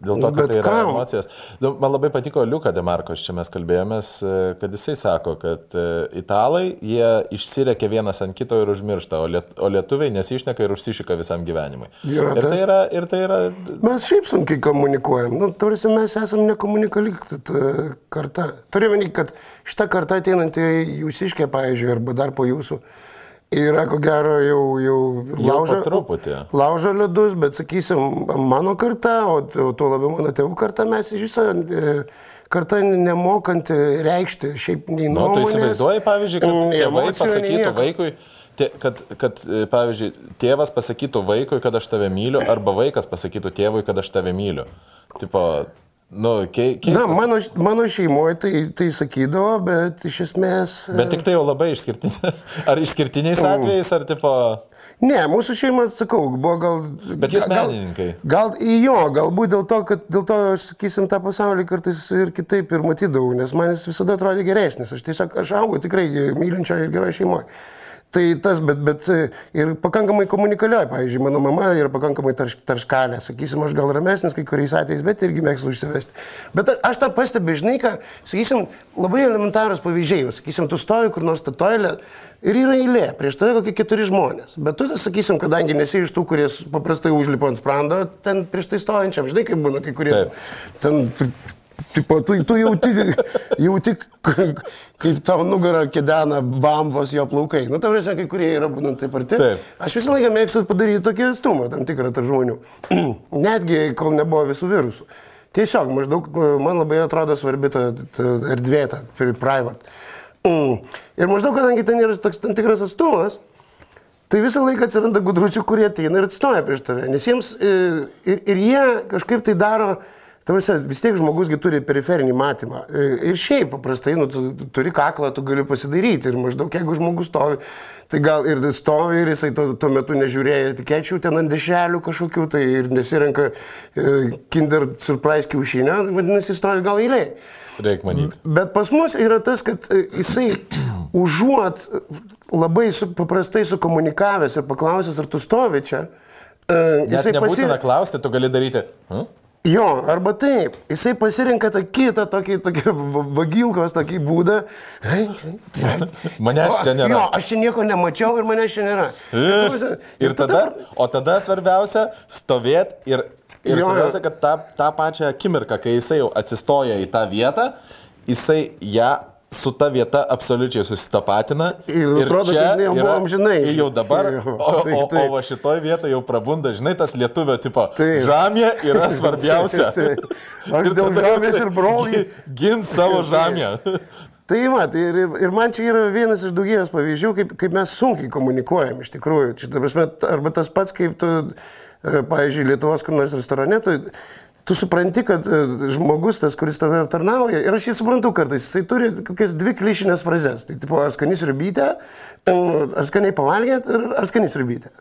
Dėl to, kad Bet tai yra kam? emocijas. Nu, Man labai patiko Liuka Demarkos, čia mes kalbėjomės, e, kad jisai sako, kad e, italai, jie išsirekia vienas ant kito ir užmiršta, o, liet, o lietuviai nesišneka ir užsišika visam gyvenimui. Yra ir, tai yra, ir tai yra... Mes šiaip sunkiai komunikuojam. Nu, tarsi mes esame nekomunikali t- karta. Turiu menį, kad šitą kartą ateinantį jūsiškę, pavyzdžiui, arba dar po jūsų, yra ko gero jau, jau Jau laužo, truputį. laužo ledus, bet sakysim, mano karta, o, o tuo labiau mano tėvų karta, mes iš viso e, karta nemokanti reikšti šiaip nei Nu, tu nuomonės. įsivaizduoji, pavyzdžiui, kad mm, tėvai pasakytų vaikui, kad, kad, e, pavyzdžiui, tėvas pasakytų vaikui, kad aš tave myliu, arba vaikas pasakytų tėvui, kad aš tave myliu. Tipo, nu, kei, Na, keistas. mano, mano šeimoje tai, tai sakydavo, bet iš esmės... e, Bet tik tai jau labai išskirtiniai. Ar išskirtiniais atvejais, ar tipo... Ne, mūsų šeima, sakau, buvo gal... Bet jūs gal- menininkai. Gal jo, galbūt dėl to, kad dėl to, sakysim, tą pasaulį kartais ir kitaip ir matydavau, nes man jis visada atrodė geresnis. Aš tiesiog, aš augau tikrai mylinčioje ir geroje šeimoje. Tai tas, bet, bet e, ir pakankamai komunikalioj, pavyzdžiui, mano mama yra pakankamai tarš, tarškalė, sakysim, aš gal ramesnis kai kuriais atvejais, bet irgi mėgstu užsivesti. Bet aš tą pastebiu, žinai, ką, sakysim, labai elementarūs pavyzdžiai, sakysim, tu stovi kur nors statoilė ir yra eilė, prieš tave kokie keturi žmonės. Bet tu, sakysim, kadangi nesi iš tų, kurie paprastai užlipa ant sprando, ten prieš tai stovinčiam, žinai, kaip būna kai kurie Taip. ten... Tipo, tu, tu jauti, jauti, kaip tavo nugarą kedena bambos jo plaukai. Nu, tam prasme, kai kurie yra būtent taip arti. Taip. Aš visą laiką mėgstu padaryti tokį atstumą, tam tikrą tarp žmonių. Netgi, kol nebuvo visų virusų. Tiesiog, maždaug, man labai atrodo svarbi ta, erdvė, ta pri- private. Ir maždaug, kadangi ten yra toks tam tikras atstumas, Tai visą laiką atsiranda gudručių, kurie ateina ir atstoja prieš tave. Nes jiems e, ir, ir jie kažkaip tai daro, tarsi vis tiek žmogusgi turi periferinį matymą. E, Ir šiaip paprastai, nu, tu, tu turi kaklą, tu gali pasidaryti. Ir maždaug jeigu žmogus stovi, tai gal ir stovi ir jisai tuo, tuo metu nežiūrėjo etikečių ten ant dešrelių kažkokių, tai ir nesirenka e, Kinder Surprise kiaušinio, vadinasi, stovi gal eiliai. Reikia manyti. Bet pas mus yra tas, kad e, jisai užuot labai su, paprastai sukomunikavęs ir paklausęs, ar tu stovi čia, Nes jisai nebūtina pasi... klausti, tu gali daryti. Hm? Jo, arba taip, jisai pasirinka tą kitą, tokį, tokį va- vagilkos tokį būdą. Manęs čia nėra. Jo, aš čia nieko nemačiau ir manęs čia nėra. Ir, Ir tada, o tada svarbiausia stovėti ir, ir jo. svarbiausia, kad tą, tą pačią akimirką, kai jisai jau atsistoja į tą vietą, jisai ją su ta vieta absoliučiai susitapatina. Ir atrodo, čia kad jau buvo yra- amžinai. ir Jau dabar. O, o, taip, o, taip. o va šitoj vietoje jau prabunda, žinai, tas lietuvio tipo. Taip. Žemė yra svarbiausia. Taip. Aš dėl žemės ir brolį. Gint savo žemę. Tai va, tai ir, ir man čia yra vienas iš daugybės pavyzdžių, kaip, kaip mes sunkiai komunikuojam iš tikrųjų. Čia, ta prasme, arba tas pats, kaip tu, e, pavyzdžiui, Lietuvos kur nors restorane, tu, tu supranti, kad e, žmogus, tas, kuris tave aptarnauja, ir aš jį suprantu kartais, jisai turi kokias dvi klišinės frazes. Tai tipo, ar skanys rybytė, ar skaniai pavalgėt, ar, skanys rybytė.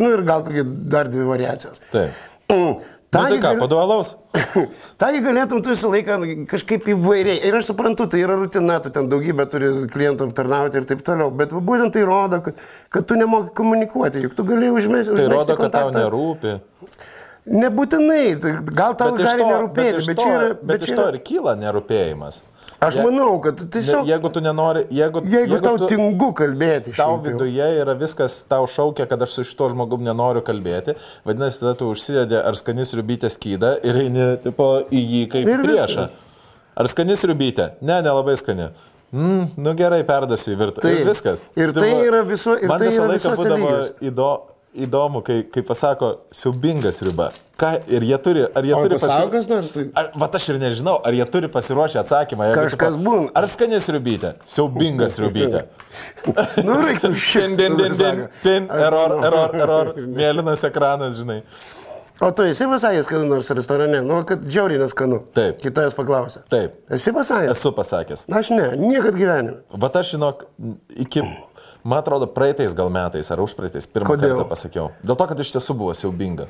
Nu ir gal kokie dar dvi variacijos. Taip. Mm. Na tai gi ką, padualaus? Ta jį galėtum tu visą laiką kažkaip įvairiai. Ir aš suprantu, tai yra rutina, tu ten daugybę turi klientų aptarnauti ir taip toliau. Bet va, būtent tai rodo, kad, kad tu nemoki komunikuoti, juk tu gali užmesti. Tai rodo, kad tau nerūpi. Nebūtinai, tai gal tau Bet gali to- nerūpėti, bet bet to- čia yra... Bet iš to ir kyla nerūpėjimas. Aš Je- manau, kad tiesiog... Jeigu tu nenori, jeigu, Jeigu tau tu, tingu kalbėti, tau viduje yra viskas, tau šaukia, kad aš su šituo žmogum nenoriu kalbėti, vadinasi, tada tu užsidedi ar skanis riubytė skydą ir eini tipo, į jį kaip Ir priešą. viskas. Ar skanis riubytė? Ne, nelabai skani. Mm, nu gerai, perdasiu į virtuvę. Taip. Ir viskas. Ir tai yra viso- ir man tai visą laiką būdavo lygiuose. Įdo, įdomu, kai, kai pasako siubingas riba. Ką, ir jie turi, ar jie O turi nors, tai- vat aš ir nežinau, ar jie turi pasiruošę atsakymą. Kažkas tipo, būna. Ar skanis riubytė? Siaubingas riubytė. Nu, reiktų šiandien. din, din, din, pin, error, error, error, mėlynas ekranas, žinai. O tu esi pasakęs, kad nors restorane, nu, kad džiauriai neskanu. Taip. Kitas paklausė. Taip, Esi pasakęs? esu pasakęs. Aš ne, niekad gyvenime. Vat aš žinok, iki, man atrodo, praeitais gal metais ar užpraeitais pirmą Kodėl? kartą pasakiau. Dėl to, kad iš tiesų buvo siaubinga.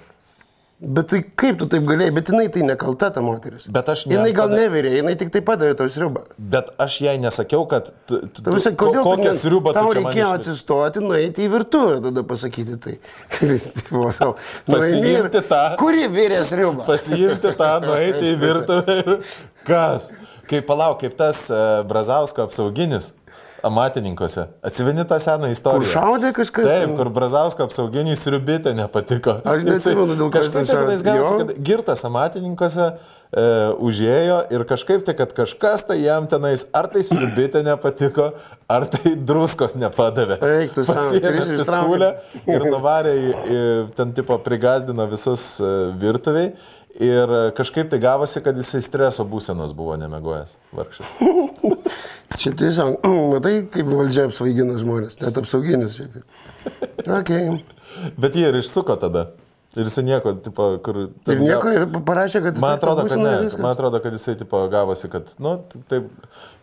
Bet tai kaip tu taip galėjai, bet jinai tai nekalta ta moteris. Bet aš ne- Jinai gal tada- nevirė, jinai tik tai padavė tau sriubą. Bet aš jai nesakiau, kad... Tu, tu, Tu visai, ko- kodėl tu kokią sriubą tau reikėjo atsistoti, nueiti į virtuvę, tada pasakyti tai. Tai ir- Pasiimti tą- Kuri virė sriubą? Pasiimti tą, nueiti į virtuvę ir kas. Kaip palauk, kaip tas uh, Brazausko apsauginis. Amatininkose. Atsimeni tą seną istoriją? Kur šaudė kažkas Taip, kur Brazausko apsauginiai sriubitė nepatiko. Aš neatsimenu, dėl jis kažkaip tai gavosi, kad girtas amatininkose e, užėjo ir kažkaip tai, kad kažkas tai jam tenais, ar tai sriubitė nepatiko, ar tai druskos nepadavė. Eik tu ir pistolę ir nuvarė į, į ten tipo prigazdino visus e, virtuviai. Ir e, kažkaip tai gavosi, kad jisai streso būsenos buvo nemegojęs. Vargšas. Čia tiesiog, matai, kaip valdžia apsvaigina žmonės, net apsauginis šiaip. Ok. Bet jie ir išsuko tada. Ir jisai nieko, tipo, kur... Ir nieko, ir parašė, kad... Man atrodo, kad ne. viskas. Man atrodo, kad jisai tipo gavosi, kad, nu, taip.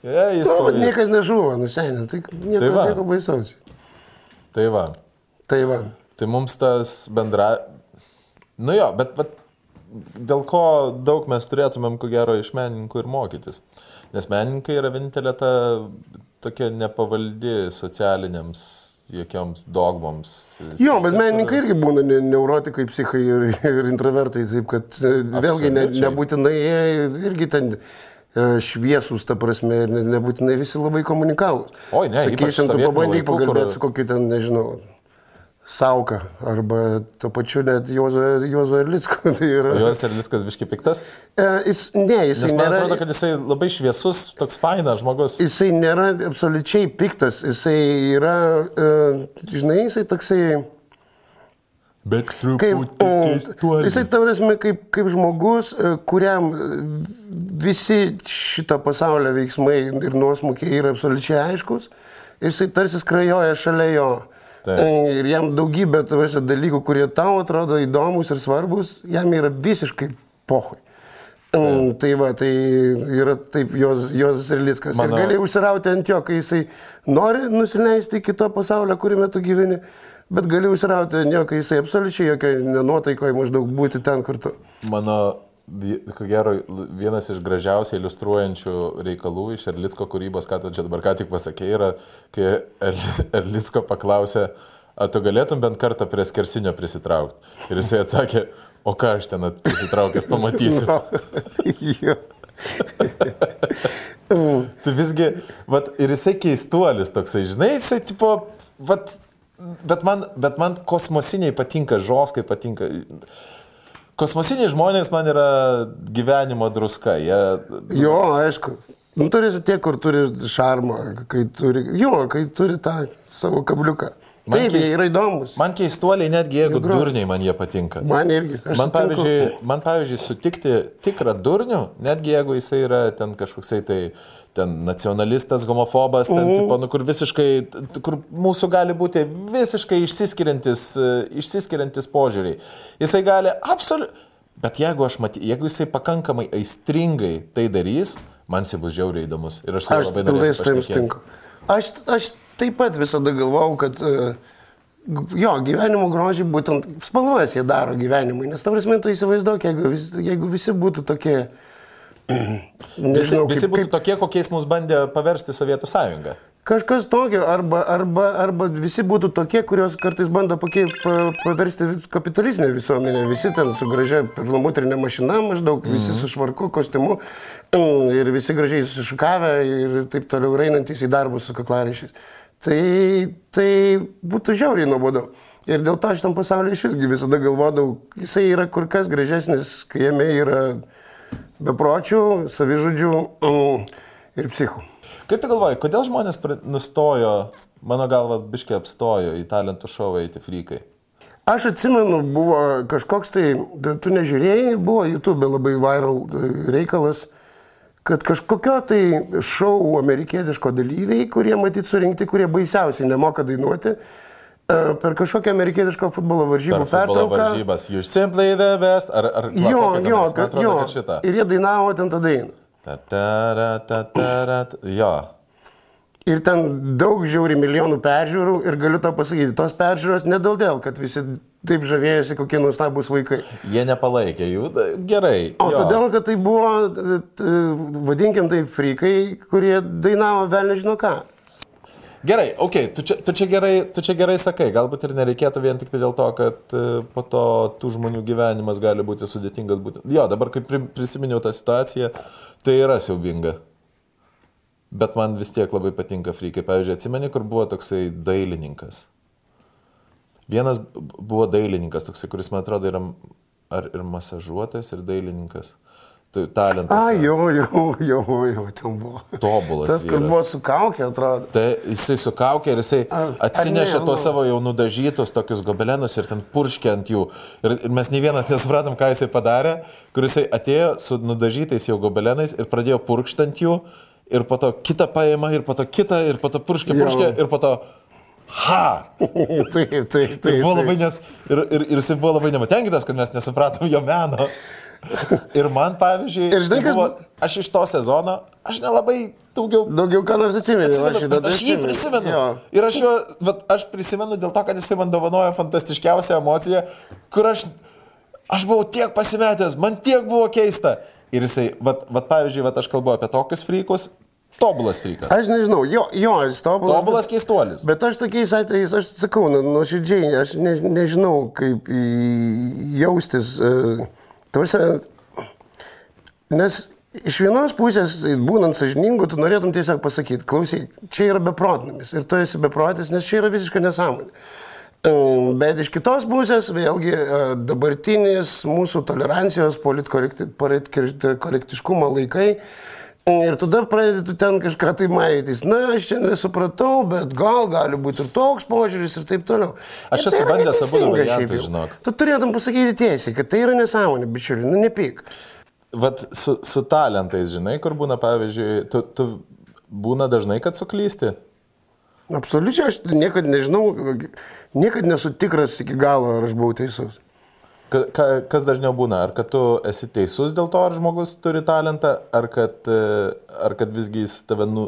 Ja, jis Nu, bet pavarys. niekas nežuvo, nusenė, tai nieko, Tai va. nieko baisaus. Tai va. Tai va. Tai mums tas bendra... Nu jo, bet, bet dėl ko daug mes turėtumėm, ko gero, iš menininkų ir mokytis. Nes menininkai yra vienintelė ta tokia nepavaldi socialiniams jokioms dogmoms. Jo, bet menininkai irgi būna ne, neurotikai, psichai ir, ir introvertai, taip kad e, vėlgi ne, Absoliučiai. nebūtinai jie irgi ten e, šviesus, ta prasme, ir ne, nebūtinai visi labai komunikalūs. Oi, ne, Sakysim, tu pabandyk pakalbėti kur- su kokiu ten, nežinau, Sauka arba to pačiu net Juozo, Juozo Erlicko. Tai yra, Jos ir viskas biški piktas. e, jis, ne, jisai Nes man nėra, atrodo, kad jisai labai šviesus, toks fainas žmogus. jisai nėra absoliučiai piktas, jisai yra, e, žinai, jisai toksai... Bet truputį keistuolis. jisai tavrasme kaip, kaip žmogus, e, kuriam visi šito pasaulio veiksmai ir nuosmukiai yra absoliučiai aiškus ir jisai tarsi skrajoja šalia jo. Taip. E, Ir jam daugybė tavrasme dalykų, kurie tau atrodo įdomus ir svarbus, jam yra visiškai pohui. Mm, tai va, tai yra taip jos, jos ir Liskas. Mano- Ir gali užsirauti ant jo, kai jisai nori nusileisti iki to pasaulio, kuriame tu gyveni, bet gali užsirauti ant jo, kai jisai absoliučiai jokio nenuotaikoje maždaug būti ten, kur tu. Mano, ko gero, vienas iš gražiausiai iliustruojančių reikalų iš Erlicko kūrybos, ką tu čia dabar ką tik pasakėjai, yra, kai Erli- Erlicko paklausė, ar tu galėtum bent kartą prie skersinio prisitraukti. Ir jisai atsakė, o ką aš ten prisitraukęs pamatysiu. Tai visgi, vat, ir jisai keistuolis toksai, žinai, jisai tipo, vat, bet, man, bet man kosmosiniai patinka, žoskai patinka. Kosmosiniai žmonės man yra gyvenimo druska. Jie, jo, aišku. Nu, turėsi tie, kur turi šarmą, kai turi, jo, kai turi tą savo kabliuką. Man Taip, jie keis- yra įdomus. man keistuoliai, netgi jeigu Jie grožis. durniai man jie patinka. Man irgi. Man pavyzdžiui, man pavyzdžiui, sutikti tikrą durnių, netgi jeigu jisai yra ten kažkoksai tai ten nacionalistas, homofobas, ten, Mhm. tipo, nu, kur visiškai, kur mūsų gali būti visiškai išsiskiriantis, e, išsiskiriantis požiūriai. Jisai gali absoliučiai, bet jeigu aš matysiu, jeigu jisai pakankamai aistringai tai darys, man jisai bus žiauriai įdomus. Ir aš Aš labai norėsiu su tavim pašnekėti. sutinku. Aš, aš taip pat visada galvojau, kad g- jo, gyvenimo grožį būtent spalvas jie daro gyvenimui. Nes tavas metu įsivaizduok, jeigu, vis, jeigu visi būtų tokie... Visi, Nežinau, visi kaip, būtų kaip, tokie, kokiais mus bandė paversti Sovietų sąjunga. kažkas tokio, arba, arba, arba visi būtų tokie, kurios kartais bando pakei, pa, paversti kapitalistinę visuomenę. Visi ten su gražia perlamutrinė mašina maždaug, visi su švarku, kostiumu mm, ir visi gražiai susišukavę ir taip toliau einantys į darbus su kaklaraišiais. Tai, tai būtų žiauriai nuobodu. Ir dėl to šitam pasaulyje iš visgi visada galvodavau, jisai yra kur kas gražesnis, kai jame yra bepročių, savižudžių mm, ir psichų. Kaip tu galvoji, kodėl žmonės nustojo, mano galva, biškiai apstojo į talentų šou eiti frykai? Aš atsimenu, buvo kažkoks tai, tu nežiūrėjai, buvo YouTube labai viral e, reikalas, kad kažkokio tai šou amerikietiško dalyviai, kurie matyt surinkti, kurie baisiausiai nemoka dainuoti, e, per kažkokią amerikietiško futbolo varžybų Per futbolo pertrauką. varžybas, you're simply the best, ar, ar Jo, kokią jo, kad, atrodo, jo. kad šitą. Ir jie dainavo ten tą dainą. Ta, ta, ra, ta, ta, ra, ta. Jo. Ir ten daug žiauri milijonų peržiūrų ir galiu tau pasakyti, tos peržiūros ne dėl dėl, kad visi taip žavėjosi, kokie nuostabus vaikai. Jie nepalaikė jų. Gerai. O jo. todėl, kad tai buvo, e, vadinkim tai, frikai, kurie dainavo vėl nežino ką. Gerai, ok, tu čia, tu, čia gerai, tu čia gerai sakai, galbūt ir nereikėtų vien tik tai dėl to, kad e, po to tų žmonių gyvenimas gali būti sudėtingas. Būti. Jo, dabar kaip pri- prisiminiau tą situaciją, tai yra siaubinga. bet man vis tiek labai patinka frykai. Pavyzdžiui, atsimeni, kur buvo toksai dailininkas. Vienas buvo dailininkas, toksai, kuris, man atrodo, yra ar ir masažuotojas, ir dailininkas. Tai talentas. A, jo, jo, jo, jo, ten buvo. Tobulas Tas, kur buvo su kaukė, atrodo. Tai jisai sukaukė ir jisai Ar- atsinešė ne, tuos nu. savo jau nudažytus tokius gobelenus ir ten purškė ant jų. Ir, ir mes nei vienas nesupratom, ką jisai padarė, kur jisai atėjo su nudažytais jau gobelenais ir pradėjo purkšti ant jų. Ir po to kitą paėmė, ir po to kitą, ir po to purškė, purškė, ir po to... Ha! taip, taip, taip. Tai buvo labai nes... Ir, ir, ir jisai buvo labai nepatenkintas, kad mes nesupratom jo meno. Ir man, pavyzdžiui, Ir žinai, tai kas buvo, bu- aš iš to sezono, aš nelabai daugiau Daugiau ką nors. Atsimenu, bet tai aš jį atsimenu. prisimenu. Jo. Ir aš, jo, aš prisimenu dėl to, kad jisai man dovanojo fantastiškiausią emociją, kur aš, aš buvau tiek pasimetęs, man tiek buvo keista. Ir jisai, vat, vat, pavyzdžiui, vat, aš kalbu apie tokius frykus, tobulas frykas. Aš nežinau, jo, jo, jis tobulas. Tobulas keistuolis. Bet aš tokiais atvejais, aš sakau, nu, nuoširdžiai, aš ne, nežinau, kaip jaustis. Uh, tarsi, nes iš vienos pusės, būnant sažiningu, tu norėtum tiesiog pasakyti, klausyk, čia yra beprotnamis ir tu esi beprotis, nes čia yra visiškai nesąmonė. Bet iš kitos pusės, vėlgi, e, dabartinis mūsų tolerancijos, politkorektiškumo laikai. Ir tada pradedi tu ten kažką tai maitys. Na, aš čia nesupratau, bet gal gali būti ir toks požiūris ir taip toliau. Aš tai esu yra bandęs neteisinga variantus, žinok. Tu turėtum pasakyti tiesiai, kad tai yra nesąmonė, bičiuli, nu nepyk. Vat su, su talentais, žinai, kur būna, pavyzdžiui, tu, tu būna dažnai, kad suklysti. Absoliučiai, aš niekada nežinau, niekada nesu tikras iki galo, ar aš buvau teisus. Ka, ka, kas dažniau būna? Ar kad tu esi teisus dėl to, ar žmogus turi talentą, ar kad, e, ar kad visgi jis tave nu...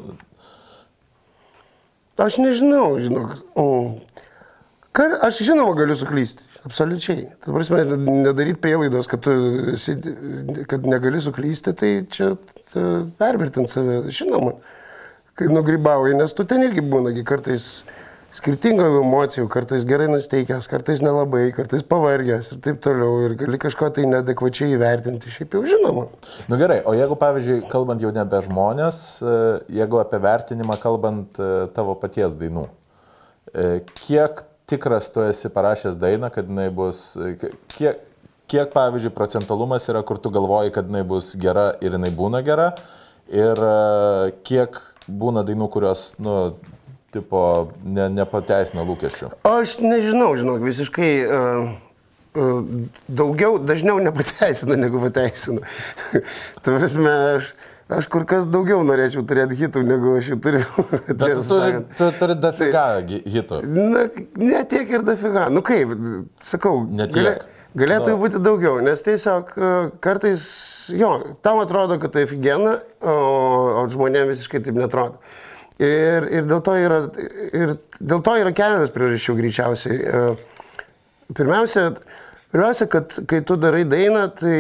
Aš nežinau, žinok. Ką, aš žinoma galiu suklysti. Absoliučiai. Tai prasme, nedaryti prielaidos, kad, tu esi, kad negali suklysti, tai čia ta, pervertinti save. Žinoma, kai nugrybauji, nes tu ten irgi būnagi kartais skirtingų emocijų, kartais gerai nusteikęs, kartais nelabai, kartais pavargęs ir taip toliau. Ir gali kažko tai nedekvačiai įvertinti. Šiaip jau žinoma. Nu gerai, o jeigu, pavyzdžiui, kalbant jau ne apie žmonės, e, jeigu apie vertinimą kalbant e, tavo paties dainų, e, kiek tikras tu esi parašęs dainą, kad jinai bus, ki- kiek, kiek, pavyzdžiui, procentalumas yra, kur tu galvoji, kad jinai bus gera ir jinai būna gera, ir kiek būna dainų, kurios, nu, tipo, ne, nepateisina lūkesčių. Aš nežinau, žinok, visiškai uh, uh, daugiau, dažniau nepateisina negu pateisina. Tai prasme, aš, aš kur kas daugiau norėčiau turėti hitų, negu aš jų turiu. Bet tu turi, tu turi dafiga gi- hitų. Na, ne tiek ir dafiga. Nu kaip, sakau, tiek. galėtų Nu. būti daugiau, nes tiesiog e, kartais, jo, tam atrodo, kad tai figena, o, o žmonėms visiškai taip netrodo. Ir, ir, dėl to yra, ir dėl to yra keletas priežasčių greičiausiai. E, Pirmiausia, pirmiausia, kad kai tu darai dainą, tai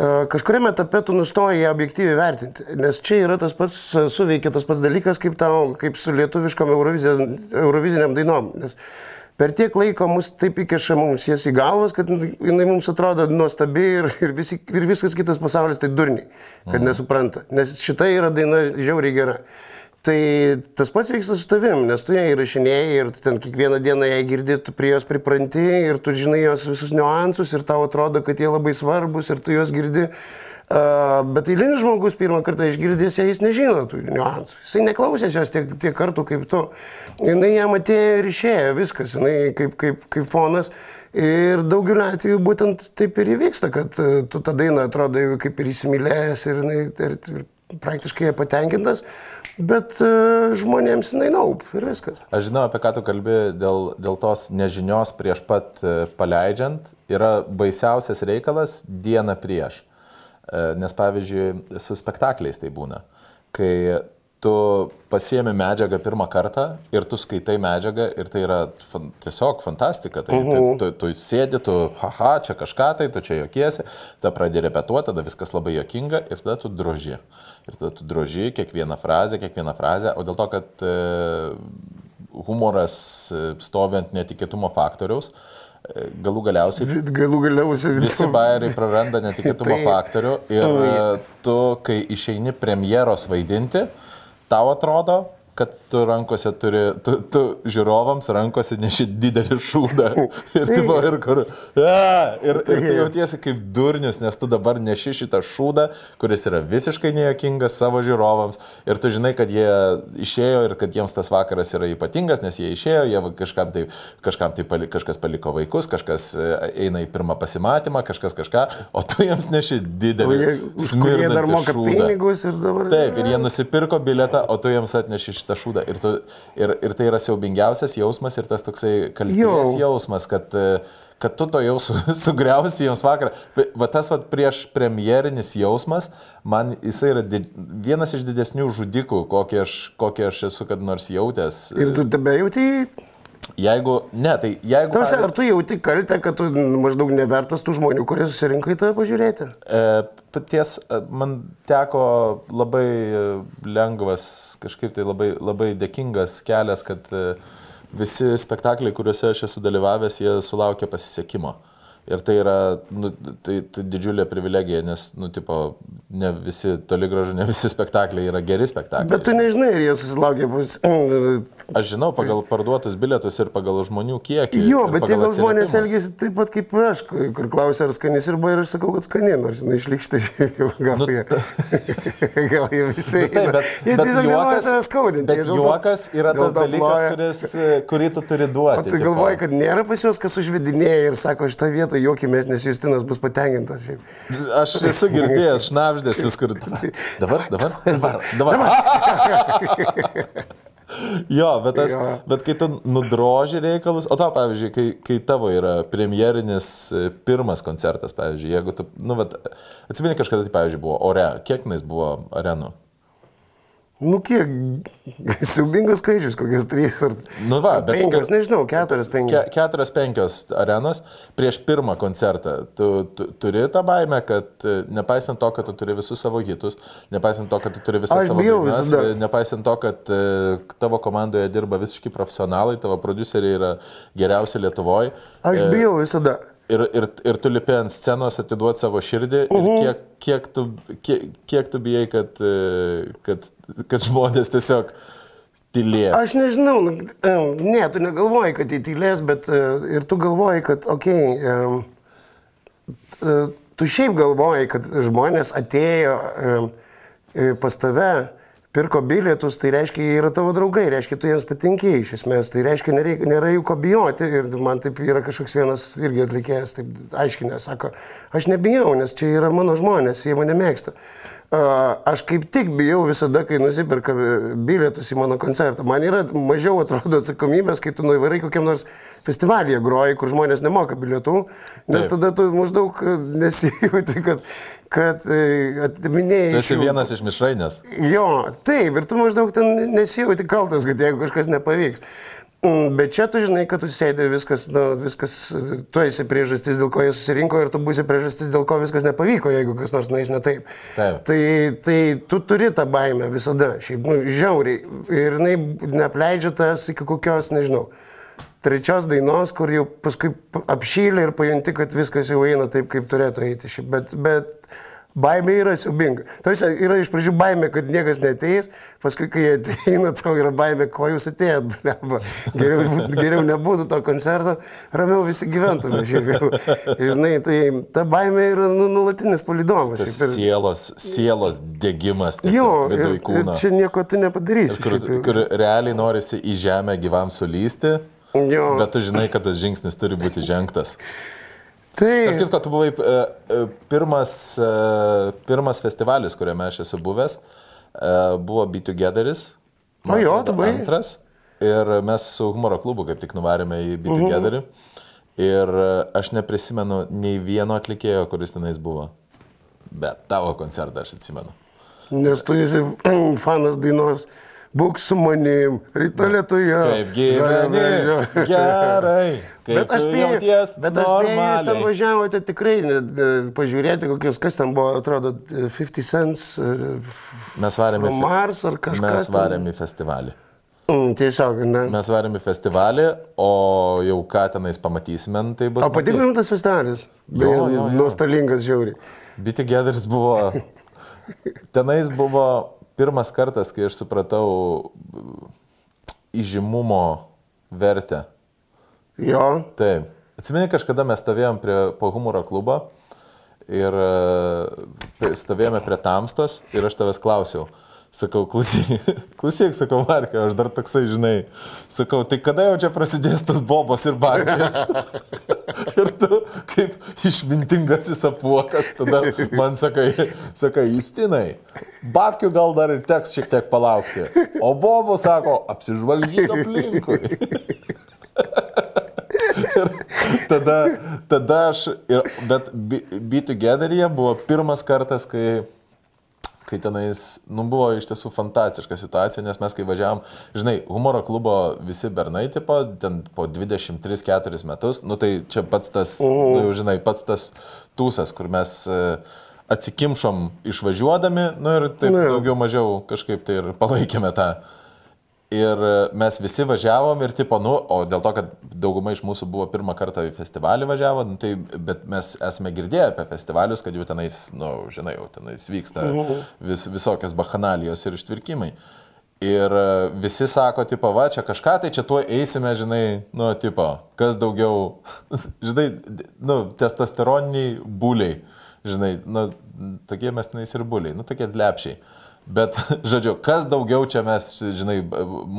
E, kažkuriame etape tu nustoji ją objektyviai vertinti, nes čia yra tas pats, e, suveikia tas pats dalykas, kaip, tau, kaip su lietuviškom euroviziniam dainom. Nes per tiek laiko mus taip įkeša mums jas į galvas, kad jinai mums atrodo nuostabi ir, ir, visi, ir viskas kitas pasaulis tai durniai, kad nesupranta. Nes šita yra daina žiauriai gera. Tai tas pats vyksta su tavim, nes tu ją įrašinėjai ir tu ten kiekvieną dieną ją girdi, tu prie jos pripranti ir tu žinai jos visus niuansus ir tau atrodo, kad jie labai svarbus ir tu juos girdi. Bet eilinis žmogus pirmą kartą išgirdęs ją, jis nežino tų niuansų. Jisai neklausęs jos tiek, tiek kartų kaip tu. Jis jam atėjo ir išėjo viskas, jinai kaip, kaip, kaip fonas. Ir daugeliu atveju būtent taip ir įvyksta, kad uh, tu tą dainą atrodo jau kaip ir įsimylėjęs ir, ir, ir praktiškai patenkintas, bet uh, žmonėms jinai naup ir viskas. Aš žinau, apie ką tu kalbi dėl, dėl tos nežinios prieš pat e, paleidžiant. Yra baisiausias reikalas dieną prieš. E, Nes pavyzdžiui, su spektakliais tai būna. Kai tu pasiemi medžiagą pirmą kartą ir tu skaitai medžiagą ir tai yra fan, tiesiog fantastika. Tai, tai, tu, tu sėdi, tu, haha, čia kažką tai, tu čia jokiesi, tada pradedi repetuoti, tada viskas labai jokinga ir tada tu droži. Ir tada tu droži kiekvieną frazę, kiekvieną frazę, o dėl to, kad e, humoras e, stovi ant netikėtumo faktoriaus, galų galiausiai Galų galiausiai visi bairiai praranda netikėtumo Tai- faktorių ir e, tu, kai išeini premjeros vaidinti, tau atrodo, kad tu rankose turi, tu, tu žiūrovams rankose neši didelį šūdą. Ir, tipo, ir, kur, a, ir, ir tu jautiesi kaip durnius, nes tu dabar neši šitą šūdą, kuris yra visiškai nejokingas savo žiūrovams. Ir tu žinai, kad jie išėjo ir kad jiems tas vakaras yra ypatingas, nes jie išėjo, jie kažkam tai, kažkam tai pali, kažkas paliko vaikus, kažkas e, eina į pirmą pasimatymą, kažkas kažką, o tu jiems neši didelį. jie, kurį dar moka šūdą. pinigus ir dabar. Taip, ir jie nusipirko biletą, o tu jiems atneši šitą šūdą. Ir, tu, ir, ir tai yra siaubingiausias jausmas ir tas toksai Jo. jausmas, kad, kad tu to jau su, sugriausi jiems vakarą. Va- tas va prieš premjerinis jausmas, man jisai yra di, vienas iš didesnių žudikų, kokį aš, kokį aš esu kad nors jautęs. Ir tu tebe jauti, Jeigu, ne, tai jeigu... tarsi, ar tu jauti kaltę, kad tu maždaug nevertas tų žmonių, kurie susirinko į tave pažiūrėti? E, Ties, e, man teko labai lengvas, kažkaip tai labai, labai dėkingas kelias, kad e, visi spektakliai, kuriuose aš esu dalyvavęs, jie sulaukia pasisekimo. Ir tai yra nu, tai, tai didžiulė privilegija, nes, nu, tipo, ne visi, toli gražu, ne visi spektakliai yra geri spektakliai. Bet tu nežinai, ar jie susilaukė. Aš žinau pagal parduotus bilietus ir pagal žmonių kiekį. Jo, bet pagal gal žmonės elgesi taip pat kaip ir aš, kur klausia, ar skanis ir bai, ir aš sakau, kad skani, nors jinai išlikštai, gal, jie, gal jie visi. Nu, Taip, bet, jie tiesiog nenori tave skaudinti. Bet jie dėl to- juokas yra tas dalykas, kuris, e, kurį tu turi duoti. O tu galvoji, kad nėra pas juos, kas užvedinėja ir sako, šitą vietą juokimės, nes Justinas bus patenkintas. Šiaip. Aš esu girdėjęs šnapždėsis, kur... Dabar, dabar, dabar, dabar. Jo, bet, tas, Jo. bet kai tu nudroži reikalus, o tau, pavyzdžiui, kai, kai tavo yra premjerinis e, pirmas koncertas, pavyzdžiui, jeigu tu, nu, bet, atsimeni kažkada, tai, pavyzdžiui, buvo ore, kiek tenais buvo arenų? Nu kiek, siubingas skaičius, kokios trys ar Nu va, penkios, nežinau, keturios, Ke, penkios. keturios, penkios arenos prieš pirmą koncertą. Tu, tu turi tą baimę, kad e, nepaisant to, kad tu turi visus savo hitus, nepaisant to, kad tu turi visą Aš savo dainas, e, nepaisant to, kad e, tavo komandoje dirba visiškai profesionalai, tavo produceriai yra geriausi Lietuvoje. Aš bijau visada. Ir, ir, ir tu lipi ant scenos atiduoti savo širdį ir kiek, kiek, tu, kiek, kiek tu bijai, kad, e, kad, kad žmonės tiesiog tylės. Aš nežinau, nu, em, ne, tu negalvoji, kad jie tylės, bet e, ir tu galvoji, kad, okei, okay, tu šiaip galvoji, kad žmonės atėjo e, pas tave, pirko bilietus, tai reiškia, jie yra tavo draugai, reiškia, tu jiems patinki iš esmės, tai reiškia, nereik, nėra jų ko bijoti ir man taip yra kažkoks vienas irgi atlikėjas, taip aiškinęs, sako, aš nebijau, nes čia yra mano žmonės, jie mane mėgsta. Aš kaip tik bijau visada, kai nusipirka bilietus į mano koncertą. Man yra mažiau atrodo atsakomybės, kai tu nuvarai kokiam nors festivalyje groji, kur žmonės nemoka bilietų, nes Taip. tada tu maždaug e, nesijauti, kad, kad e, atiminėjai. Tu esi vienas iš mišrainės. Jo, taip, ir tu maždaug ten nesijauti kaltas, kad jeigu kažkas nepavyks. Bet čia tu žinai, kad tu sėdė viskas, na, viskas, e, tu esi priežastis, dėl ko jie susirinko ir tu būsi priežastis, dėl ko viskas nepavyko, jeigu kas nors nueis ne taip. Taip. Tai, tai tu turi tą baimę visada, šiaip, nu, žiauriai. Ir jinai neapleidžia tas iki kokios, nežinau, trečios dainos, kur jau paskui apšylė ir pajunti, kad viskas jau eina taip, kaip turėtų eiti. Šiaip. Bet, bet baimė yra siubinga. Tarsi yra iš pradžių baimė, kad niekas neteis, paskui, kai ateina, tau yra baimė, ko jūs atėjot. blemba. Geriau, geriau nebūtų to koncerto, ramiau visi gyventume. Šiaip. Žinai, tai ta baimė yra nu, nulatinis šiaip. Ir- sielos, sielos degimas Jo, ir, ir čia nieko tu nepadarysi. Kur, šiaip kur realiai norisi į žemę gyvam sulysti, Jo. bet tu žinai, kad tas žingsnis turi būti žengtas. Taip. Kaip, kad tu buvai e, e, pirmas, e, pirmas festivalis, kuriame aš esu buvęs, buvo Be Togetheris. O jo, tu buvai? Antras. Ir mes su humoro klubu kaip tik nuvarėme į Mhm. Be Togetherį. Ir aš neprisimenu nei vieno atlikėjo, kuris tenais buvo. Bet tavo koncertą aš atsimenu. Nes tu esi fanas dainos. Būk su manim, ryto lietuje. Kaip gyveni. Gerai. Kaip Bet aš spėjau, bet aš spėjau, jūs ten važiavote tikrai pažiūrėti, kokios, kas ten buvo, atrodo, 50 cents, e, Mes varėme, From Mars ar kažkas Mes varėme į festivalį. Mm, tiesiog, ne. Mes varėm į festivalį, o jau ką tenais pamatysime, tai bus... O patiko jums tas festivalis? Beje. Nuostolingas žiauriai. Biti Geders buvo. Tenais buvo pirmas kartas, kai aš supratau įžymumo vertę. Jo. Taip. Atsimeni, kažkada mes stovėjom prie, po humoro klubo ir e, stovėjome prie tamstos ir aš tavęs klausiau. Sakau, klausyk, klausyk, sakau, Markai, aš dar toksai, žinai, sakau, tai kada jau čia prasidės tas bobos ir barkės? ir tu, kaip išmintingasis apuokas, tada man sakai, sakai, Justinai, babkių gal dar ir teks šiek tiek palaukti. O bobo sako, apsižvalgyk aplinkui. ir tada, tada aš, ir, bet Be Be Together'e buvo pirmas kartas, kai kai tenais, nu, buvo iš tiesų fantastiška situacija, nes mes kai važiavam, žinai, humoro klubo visi bernai, tipo, ten po 23-4 metus, nu, tai čia pats tas, nu, jau žinai, pats tas tūsas, kur mes e, atsikimšom išvažiuodami, nu, ir taip Nu jo. daugiau mažiau kažkaip tai ir palaikėme tą. Ir e, mes visi važiavom ir tipo, nu, o dėl to, kad dauguma iš mūsų buvo pirmą kartą į festivalį važiavo, nu, tai, bet mes esame girdėję apie festivalius, kad jau tenais, nu, žinai, jau tenais vyksta vis, visokios bachanalijos ir ištvirkimai. Ir e, visi sako, tipo, va, čia kažką, tai čia tuo eisime, žinai, nu, tipo, kas daugiau, žinai, nu, testosteroniniai būliai, žinai, nu, tokie mes tenais ir būliai, nu, tokie lepšiai. Bet, žodžiu, kas daugiau čia mes, žinai,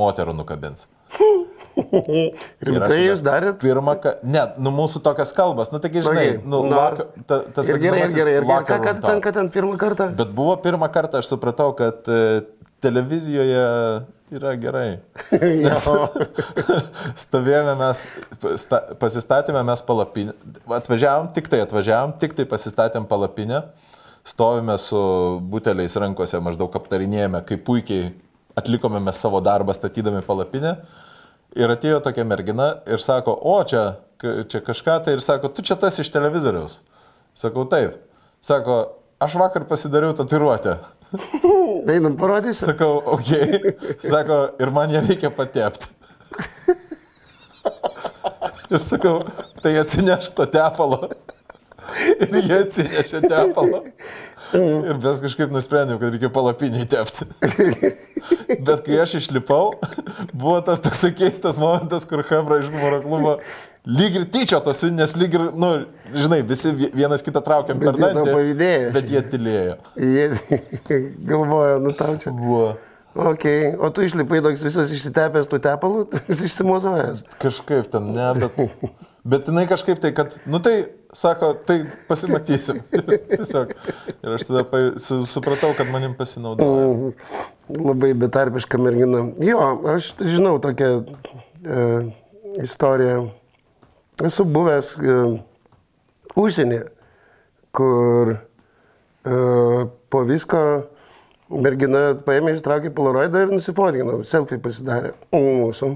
moterų nukabins. Rimtai jūs darėt? Pirmą, ka... ne, nu mūsų tokias kalbas, nu taigi, žinai, nu, na. vakar, ta, tas Ir gerai, ir gerai, ir gerai. Ką, ką ten, ką ten pirmą kartą? Bet buvo pirmą kartą, aš supratau, kad e, televizijoje yra gerai. Jo. Stovėjome mes, sta, pasistatėme mes palapinę, atvažiavom, tik tai atvažiavom, tik tai pasistatėm palapinę, stovime su buteliais rankose, maždaug aptarinėjame, kaip puikiai atlikome mes savo darbą statydami palapinę. Ir atėjo tokia mergina ir sako, o čia, čia kažką tai ir sako, tu čia tas iš televizoriaus. Sakau, taip. Sako, aš vakar pasidariau tatuiruotę. Einam, parodysiu. Sakau. Okay. Sako, ir man ją reikia patepti. Ir sakau, tai atsinešk to tepalo. Ir jie atsinešė tepalą. Ir mes kažkaip nusprendėm, kad reikia palapiniai tepti. Bet kai aš išlipau, buvo tas toks keistas momentas, kur Hebra iš humoro klubo lyg ir tyčia tos, nes lyg ir, nu, žinai, visi vie- vienas kitą traukiam Bet per dantį. pavydėjo. Bet jie tylėjo. Jie galvoja, nu tau čia. Buvo. Ok, o tu išlipai toks visas išsitepęs tų tepalų, jis išsimozojęs. Kažkaip ten, ne, bet, bet jinai kažkaip tai, kad, nu tai, sako, tai pasimatysim. Tiesiog. Ir aš tada su, supratau, kad manim pasinaudojo. Labai betarpiška mergina. Jo, aš žinau tokią e, istoriją. Esu buvęs e, užsienyje, kur e, po visko mergina paėmė, ištraukė polaroidą ir nusifotkino, selfie pasidarė mūsų.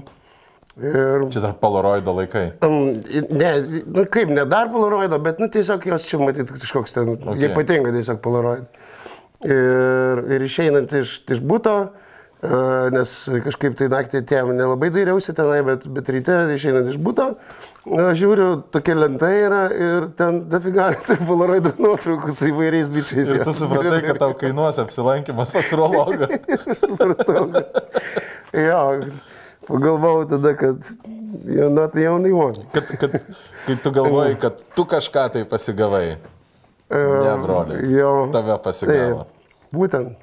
Ir Čia dar polaroido laikai. Ne, nu kaip, ne dar polaroido, bet nu, tiesiog jos čia matyti kažkoks ten, okay. Jie patinka tiesiog polaroid. Ir, ir išeinant iš, iš būto, uh, nes kažkaip tai naktį atėjom, nelabai dairiausi tenai, bet, bet ryte išeinant iš būto, uh, žiūriu, tokia lenta yra ir ten dafiga tai polaroido nuotraukų su įvairiais bičiais. Ir tu supratai, kad tau kainuos apsilankimas pas urologą. Supratau. Jo, pagalvojau tada, kad you're not the only one. Kad, kad, kai tu galvoji, kad tu kažką tai pasigavai. Ne, broli. Jo. Tave pasigavo. Taip, būtent.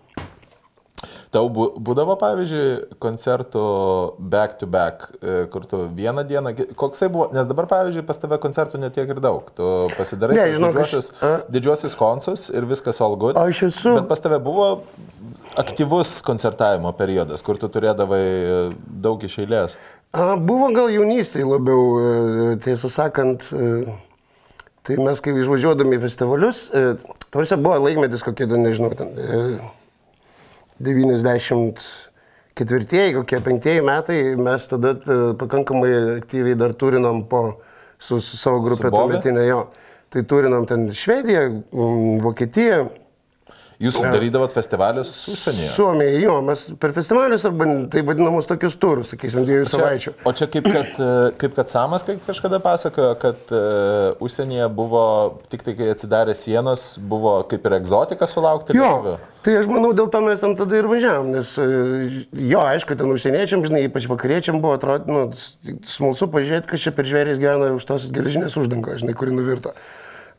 Tau būdavo, pavyzdžiui, koncertų back to back, e, kur tu vieną dieną, koksai buvo, nes dabar, pavyzdžiui, pas tave koncertų netiek ir daug. Tu pasidarai Ne, žinok, aš- didžiuosius, a- didžiuosius konsus ir viskas all good. Aš esu- Bet pas tave buvo aktyvus koncertavimo periodas, kur tu turėdavai e, daug iš eilės. A, buvo gal jaunystėje labiau, e, tiesą sakant, e, tai mes kai išvažiuodami į festivalius, tarsi buvo laikmetis kokie, ten, nežinau, ten e, 94, kokie 5 metai, mes tada pakankamai aktyviai dar turinom po, su, su savo grupė tuometinė jo. Tai turinom ten Švediją, Vokietiją, Jūs darydavot festivalius užsienyje? Suomijoje, jo, mes per festivalius arba tai vadinamus tokius turus, sakysim, dviejų savaičių. O čia kaip kad, e, kaip kad Samas kaip kažkada pasakojo, kad uh, užsienyje buvo, tik tai kai atsidarė sienos, buvo kaip ir egzotika sulaukti. Jo, lietuvių. tai aš manau, dėl to mes ten tada ir važiavam, nes e, jo, aišku, ten užsieniečiam, žinai, ypač vakariečiam buvo, atrodo, nu, smalsu pažiūrėti, kas čia per žvėris gyvena už tos geležinės uždangos, žinai, kuri nuvirto.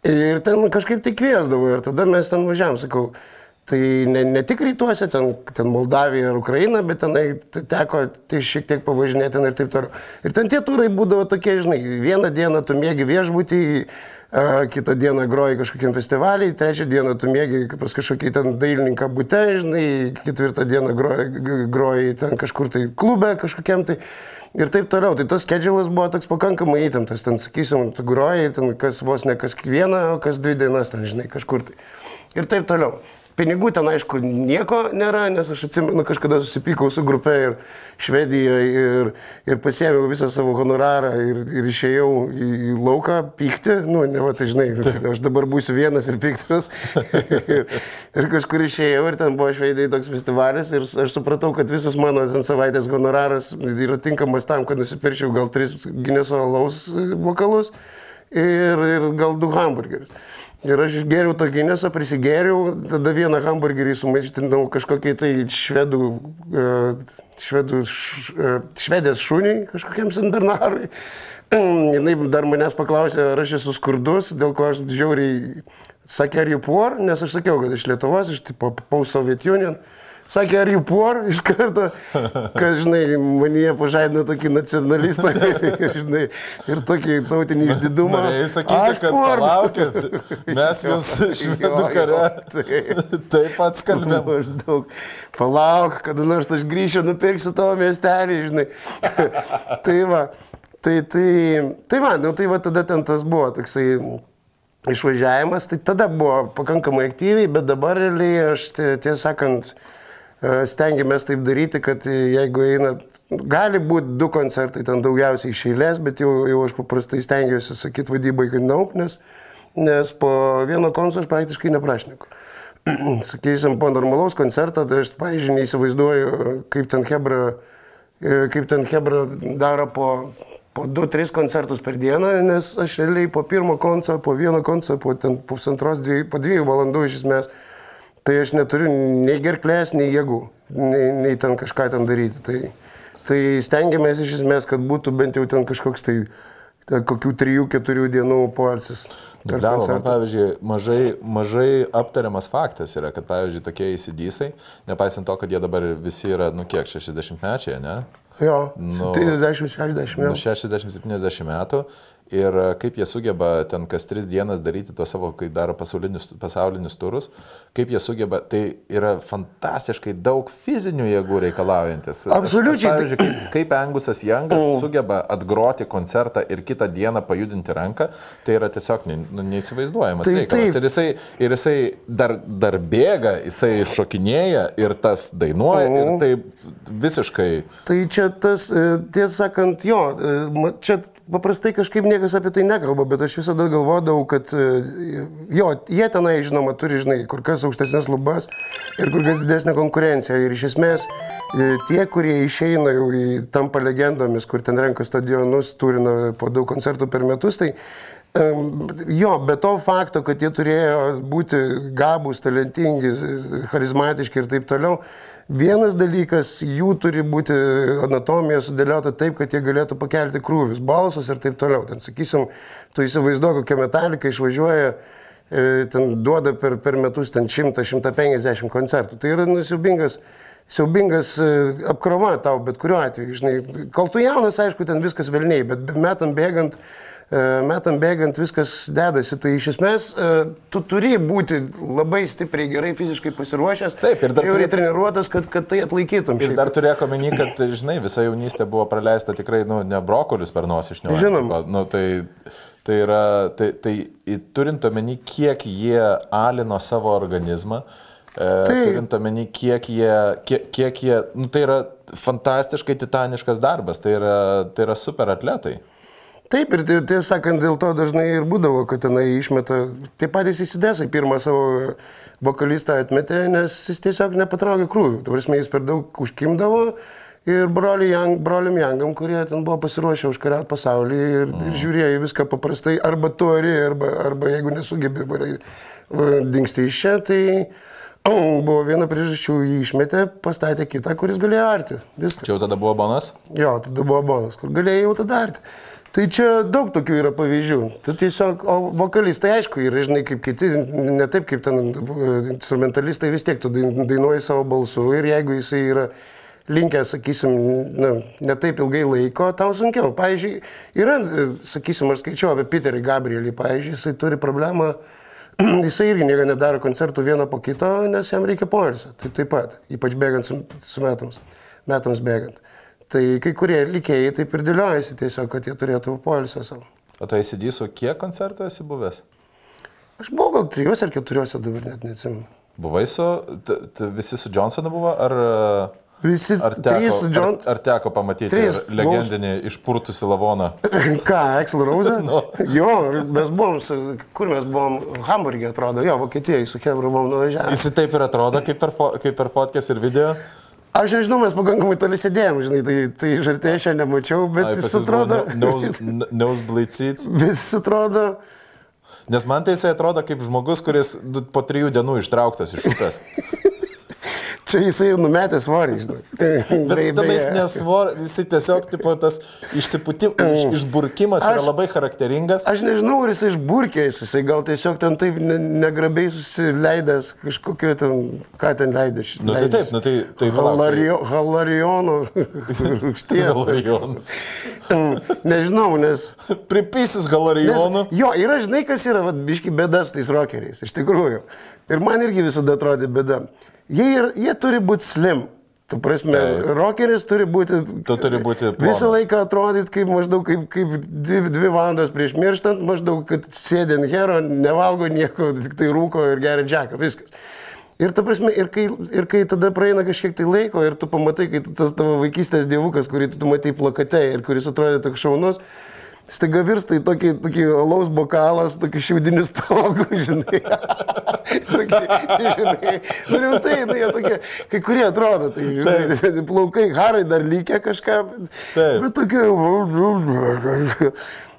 Ir ten kažkaip tai kviesdavo ir tada mes ten važiavam, sakau. Tai ne, ne tik rytuose, ten, ten Moldavija ar Ukraina, bet tenai te- teko tai šiek tiek pavažinėti ir taip toliau. Ir ten tie turai būdavo tokie, žinai, vieną dieną tu mėgi viešbutį, kitą dieną groji kažkokiam festivaliai, trečią dieną tu mėgi pas kažkokį ten dailininką būte, žinai, ketvirtą dieną groji, groji ten kažkur tai klube kažkokiam tai. Ir taip toliau. Tai tas skedžiulas buvo toks pakankamai įtemptas. Ten, sakysim, tu groji, ten kas vos ne kas vieną, o kas dvi dienas, ten, žinai, kažkur tai. Ir taip toliau. Pinigų ten, aišku, nieko nėra, nes aš atsimenu, kažkada susipykau su grupe ir Švedijoje ir, ir pasėmiau visą savo honorarą ir, ir išėjau į, į lauką pykti. Nu, ne, va, tai žinai, aš dabar būsiu vienas ir piktas. ir, ir kažkur išėjau ir ten buvo Švedijoje toks festivalis ir aš supratau, kad visas mano ten savaitės honoraras yra tinkamas tam, kad nusipirčiau gal tris Gineso alaus vokalus ir, ir gal du hamburgerius. Ir aš išgėriau to Gineso, prisigėriau, tada vieną hamburgerį sumaištinau kažkokiai tai švedų, e, švedų, e, švedės šuniai, kažkokiam San Bernarui. Jis dar manęs paklausė, ar aš esu skurdus, dėl ko aš žiauriai sakė, ar jų puor, nes aš sakiau, kad iš Lietuvos, iš tipo post-Soviet Union. Sakė, ar jų puor iš karto, kad, žinai, manyje pažadino tokį nacionalistą ir, žinai, ir tokį tautinį išdidumą. Norėjai sakyti, kad palaukit, mes jūs švedų kare taip pat skalbėm. Maždaug. Palauk, kada nors aš grįšiu, nupirksiu tavo miestelį, žinai. tai va, tai, tai, tai va, nu, tai va tada ten tas buvo toksai išvažiavimas, tai tada buvo pakankamai aktyviai, bet dabar realiai aš tie- tiesą sakant stengiamės taip daryti, kad jeigu eina, gali būti du koncertai ten daugiausiai iš eilės, bet jau, jau aš paprastai stengiuosi sakyti vadybai, kad naup, nes, nes po vieno koncerto aš praktiškai neprašneku. Sakysim, po normalaus koncerto, tai aš, pavyzdžiui, neįsivaizduoju, kaip ten Hebra, e, kaip ten Hebra daro po, po 2-3 koncertus per dieną, nes aš realiai po pirmo koncerto, po vieno koncerto, po ten pusantros, dviejų, po dviejų valandų iš esmės, tai aš neturiu nei gerklės, nei jėgų, nei, nei ten kažką ten daryti. Tai, tai stengiamės iš esmės, kad būtų bent jau ten kažkoks tai, kokių 3-4 dienų poilsis. per Bliavo, man pavyzdžiui, mažai, mažai aptariamas faktas yra, kad, pavyzdžiui, tokie įsidysai, nepaisant to, kad jie dabar visi yra, nu kiek, 60 mečiai, ne? Jo, Nu, 30-60 Nu, metų. 60-70 metų. Ir e, kaip jie sugeba ten kas tris dienas daryti tuos savo, kai daro pasaulinius, pasaulinius turus, kaip jie sugeba, tai yra fantastiškai daug fizinių jėgų reikalaujantis. Absoliučiai. Aš, pavyzdžiui, kaip, kaip Angusas Jangas sugeba atgroti koncertą ir kitą dieną pajudinti ranką, tai yra tiesiog ne, nu, neįsivaizduojamas Tai reikalas. taip. Ir jisai, ir jisai dar, dar bėga, jisai šokinėja ir tas dainuoja ir tai visiškai... Tai čia tas, e, tiesą sakant, jo, e, čia paprastai kažkaip niekas apie tai nekalba, bet aš visada galvodavau, kad e, jo, jie tenai, žinoma, turi, žinai, kur kas aukštesnės lubas ir kur kas didesnė konkurencija. Ir iš esmės e, tie, kurie išeina jau į tampa legendomis, kur ten renka stadionus, turina po daug koncertų per metus, tai Jo, be to fakto, kad jie turėjo būti gabus, talentingi, charizmatiški ir taip toliau, vienas dalykas, jų turi būti anatomija sudėliota taip, kad jie galėtų pakelti krūvius, balsas ir taip toliau. Ten, sakysim, tu įsivaizduoji, kokia metalika išvažiuoja, e, ten duoda per, per metus ten 100-150 koncertų. Tai yra nusiubingas. Siaubingas e, apkrova tau, bet kuriuo atveju, žinai, kol tu jaunas, aišku, ten viskas velniai, bet metam bėgant, e, metam bėgant viskas dedasi. Tai iš esmės e, tu turi būti labai stipriai gerai fiziškai pasiruošęs, Taip, ir dar žiauriai turi- treniruotas, kad, kad tai atlaikytum. Ir šiaip. dar turėk omeny, kad, žinai, visa jaunystė buvo praleista tikrai, nu, ne brokolius per nosį iš Žinoma. Nu, tai, tai yra, tai, tai turint omeny, kiek jie alino savo organizmą, e, Taip. turint omeny, kiek jie, kiek, kiek jie, nu, tai yra fantastiškai titaniškas darbas, tai yra, tai yra super atletai. Taip, ir tie- tiesą sakant, dėl to dažnai ir būdavo, kad tenai išmeta. Tie patys įsidėsai pirmą savo vokalistą atmetė, nes jis tiesiog nepatraukė krūvių. Prasme, jis per daug užkimdavo. Ir broliui Young, broliam Jangam, kurie ten buvo pasiruošę užkariauti pasaulį ir, mm. ir žiūrėjo viską paprastai, arba tu ari, arba, arba jeigu va, dingsti iš čia, tai buvo viena priežasčių, jį išmetė, pastatė kitą, kuris galėjo arti. Viskas. Čia jau tada buvo bonas? Jo, tada buvo bonus, kur galėjai jau tada arti. Tai čia daug tokių yra pavyzdžių. Tai tiesiog, o vokalistai aišku yra, žinai, kaip kiti, ne taip kaip ten e, instrumentalistai, vis tiek tu dain- dainuoji savo balsu ir jeigu jisai yra linkęs, sakysim, na, ne taip ilgai laiko, tau sunkiau. Pavyzdžiui, yra, e, sakysim, aš skaičiau apie Peterį Gabrielį, pavyzdžiui, jisai turi problemą, jisai irgi niekada nedaro koncertų vieną po kito, nes jam reikia poilsio. Tai taip pat, ypač bėgant su, su metams, metams bėgant. Tai kai kurie likėjai taip ir dėliojasi tiesiog, kad jie turėtų poilsio savo. O tu įsidysiu, kiek koncertų esi buvęs? Aš buvau gal trijuose ar keturiuose dabar net neatsimenu. Buvai su, t, t, visi su Johnsonu buvo, ar, Visi ar, teko, su John... ar, ar teko pamatyti Trys, legendinį išpurtusi lavoną? Ką, Axel Rose? Nu. Jo, mes buvom, su, kur mes buvom, Hamburgė atrodo, jo, Vokietijoje su Hebra buvom nuvažiavę. Jis taip ir atrodo, kaip per, fo- kaip per fotkės ir video. Aš nežinau, mes pakankamai toli sėdėjom, žinai, tai, tai žartė aš čia nemačiau, bet Ai, jis atrodo... nose- Nosebleed seats. Bet jis atrodo... Nes man tai jisai atrodo kaip žmogus, kuris po trijų dienų ištrauktas iš upės. Čia jisai jau numetė svorį, žinai. Bet Bei- tada jis beje. nesvor, jisai tiesiog, tipo, tas išsiputimas, iš, išburkimas yra Aš- labai charakteringas. Aš nežinau, ar jisai išburkėjęs, jisai gal tiesiog ten taip ne, negrabiai susileidęs kažkokio ten, ką ten leidė šis. Nu tai taip, nu tai- tai tai- Halario, Halarionų rūgšties. Galarijonus. Nežinau, nes... Pripisis nes galarijonų. jo, yra, žinai, kas yra, vad, biški bėda su tais rockeriais, iš tikrųjų. Ir man irgi visada atrodė bėda. Jie, yra, jie turi būti slim. Tu prasme, Taip. rockeris turi būti... Tu turi būti Visą plonas. laiką atrodyti kaip maždaug kaip, kaip dvi, dvi valandas prieš mirštant, maždaug, kad sėdė ant hero, nevalgo nieko, tik tai rūko ir geria džeką, viskas. Ir, ta prasme, ir, kai, ir kai tada praeina kažkiek tai laiko ir tu pamatai, kai tas tavo vaikystės dievukas, kurį tu matai plakate ir kuris atrodė toks šaunus, staiga virsta į tokį, tokį alaus bokalą su tokiu šiaudiniu stogu, žinai. tokį, žinai, nu rimtai, nu jie tokie, kai kurie atrodo, tai, žinai, plaukai, harai dar lygia kažką, Taip. bet tokie,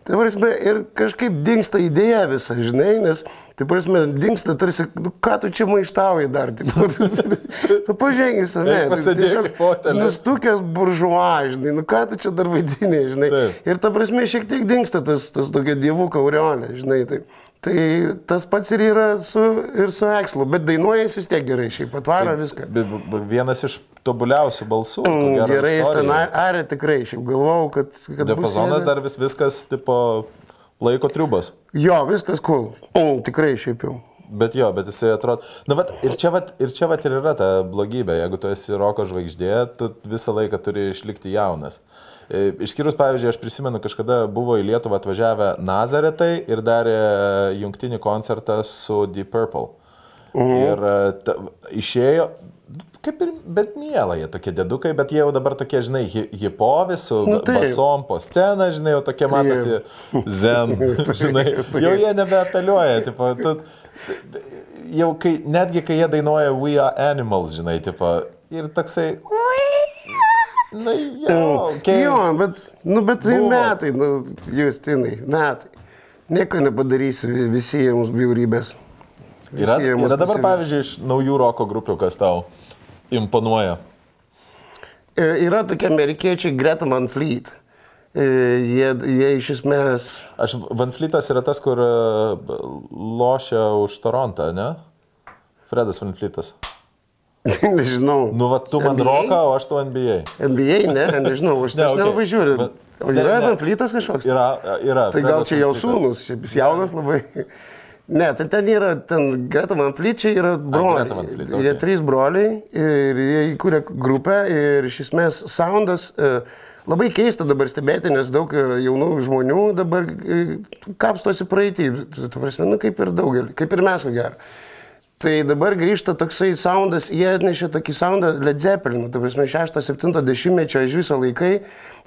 Tai prasme, ir kažkaip dinksta idėja visa, žinai, nes, tai prasme, dinksta tarsi, nu, ką tu čia maištauji dar, pažiūrėk į save, nustukęs buržuo, žinai, nu ką tu čia dar vaidini, žinai. Taip. Ir ta prasme, šiek tiek dinksta tas, tas tokia dievų kauriolė, žinai, tai, tai tas pats ir yra su, ir su Ekslu, bet dainuoja jis vis tiek gerai, šiaip atvaro viską. B- b- Vienas iš tobuliausių balsų. Gerai, jis ten arė tikrai, šiaip galvau, kad... kad Diapazonas dar vis viskas, tipo, laiko triubas. Jo, viskas cool. Mm, tikrai šiaip jau. Bet jo, bet jisai atrodo. Na, bet ir čia, vat, ir čia vat ir yra ta blogybė. Jeigu tu esi roko žvaigždė, tu visą laiką turi išlikti jaunas. E, Išskyrus, pavyzdžiui, aš prisimenu, kažkada buvo į Lietuvą atvažiavę Nazaretai ir darė jungtinį koncertą su Deep Purple. Ir e, ta, išėjo, kaip ir, bet mėla jie tokie dedukai, bet jie jau dabar tokie, žinai, hi- hipovi su Nu, nu, basom po sceną, žinai, jau tokie matosi zen, žinai, jau jie nebeapeliuoja, tipo, tu, jau kai, netgi kai jie dainuoja We Are Animals, žinai, tipo, ir toksai, na, jo, okay. Jo, bet, nu, bet tai Buvo. metai, nu, Justinai, metai. Nieko nepadarysi, vi- visi jie mums bjaurybės. Visi Yra, yra dabar, pavyzdžiui, iš naujų roko grupių, kas tau imponuoja. E, Yra tokie amerikiečiai Greta Van Fleet. E, Jie, jie iš esmės... Aš Van Flytas yra tas, kur e, lošia už Torontą, ne? Fredas Van Flytas. Nežinau. Nu, va, tu man NBA? roką, o aš tu NBA. NBA, ne, nežinau, aš Ne, ne, nelabai žiūriu. Bet- O ne, yra ne. Van Fleetas kažkoks? Yra, yra. Tai gal čia jau Fleetas. sūnus, jis jaunas labai. Ne, tai ten yra, ten Greta Van Fleet čia yra broliai. Van Fleet, Jie trys broliai ir jie įkūrė grupę ir iš esmės soundas labai keista dabar stebėti, nes daug jaunų žmonių dabar kapstosi praeitį. Tu prasme, nu kaip ir daugelį, kaip ir mes, ko gero. Tai dabar grįžta toksai soundas, jie atnešė tokį soundą Led Zeppelinų, tai prasme 6-70 iš viso laikai,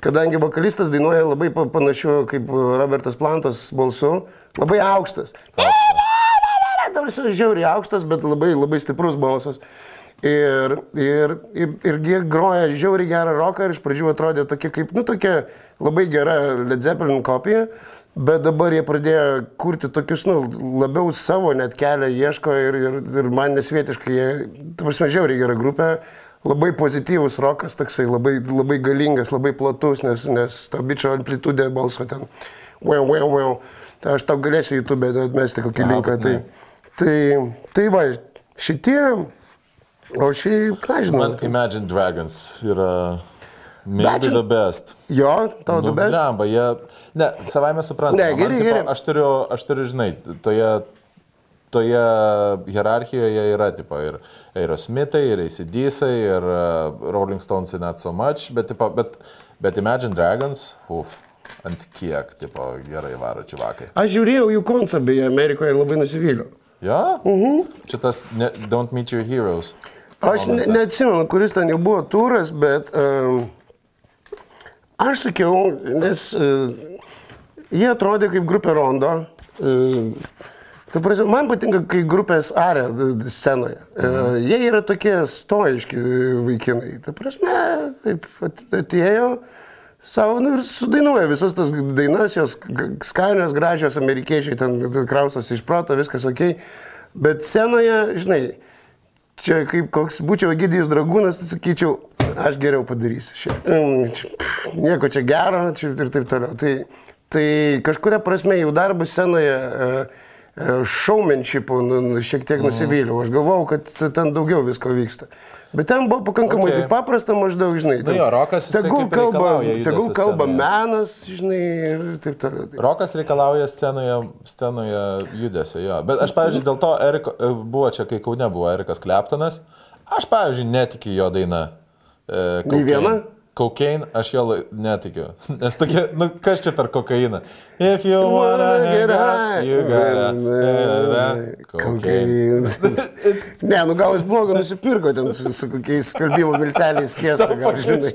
kadangi vokalistas dainuoja labai pa- panašiu kaip Robertas Plantas balsu, labai aukštas. Ta prasme, žiauriai aukštas, bet labai, labai stiprus balsas. Ir, ir, ir, ir jie groja žiauriai gerą roką ir iš pradžių atrodė tokia kaip, nu, tokia labai gera Led Zeppelin kopija, bet dabar jie pradėjo kurti tokius, nu, labiau savo net kelią ieško ir, ir, ir man nesvietiškai, jie, prasme, žiauriai gera grupė, labai pozityvus rokas, toksai labai, labai galingas, labai platus, nes, nes to bičio amplitudė balso ten, wow, wow, wow. Tai aš tau galėsiu YouTube atmesti kokį linką. Tai, tai, tai va, šitie, o šiaip, ką žinau. Man Imagine Dragons yra maybe the best. Jo, tau Nu, dubes. blemba, jie, ne, savaime suprantama. Ne, Man, geri, tipo, geri. Aš turiu, aš turiu, žinai, toje, toje hierarchijoje yra, tipo, ir Aerosmithai, ir ACDC, ir uh, Rolling Stones net so much, bet, tipo, bet, bet Imagine Dragons, uf, ant kiek, tipo, gerai varo čivakai. Aš žiūrėjau jų koncą beje Amerikoje ir labai nusivyliau. Ja? Uh -huh. Čia tas ne, Don't Meet Your Heroes. Aš ne, neatsimenu, kuris ten jau buvo turas, bet um, aš sakiau, nes uh, jie atrodė kaip grupė Rondo. Uh, Ta prasme, man patinka, kai grupės d- scenoje. Mhm. Jie yra tokie stoiški vaikinai. Ta prasme, taip at- atėjo savo nu, ir sudainuoja visas tas dainas, jos skanios, gražios, amerikiečiai ten kraustosi iš proto, viskas ok. Bet scenoje, žinai, čia kaip koks būčiau Gidijus Dragūnas, tai sakyčiau, aš geriau padarysiu. Mm, čia, Nieko čia gero čia ir taip toliau. Tai, tai kažkuria prasme jų darbas scenoje e, showmanshipų nu, nu, šiek tiek nusivyliau. Aš galvojau, kad ten daugiau visko vyksta. Bet ten buvo pakankamai Okay. okay. paprasta maždaug, žinai. ten jo, rokas Tegul kalba, tegul kalba scenoje. menas, žinai, ir taip toliau. Tai- Rokas reikalauja scenoje, scenoje judesio, jo. Bet aš, pavyzdžiui, dėl to Eriko, e, buvo čia, kai Kaune buvo Erikas Kleptonas, aš, pavyzdžiui, netikiu jo dainą. E, Nei viena? Cocaine, aš jo netikiu. Nes tokia, nu kas čia per kokainą? If you wanna get high, you gotta. Cocaine. Ne, nu gal jis blogo nusipirko ten su, su kokiais skalbimo milteliais kėsta, gal žinai.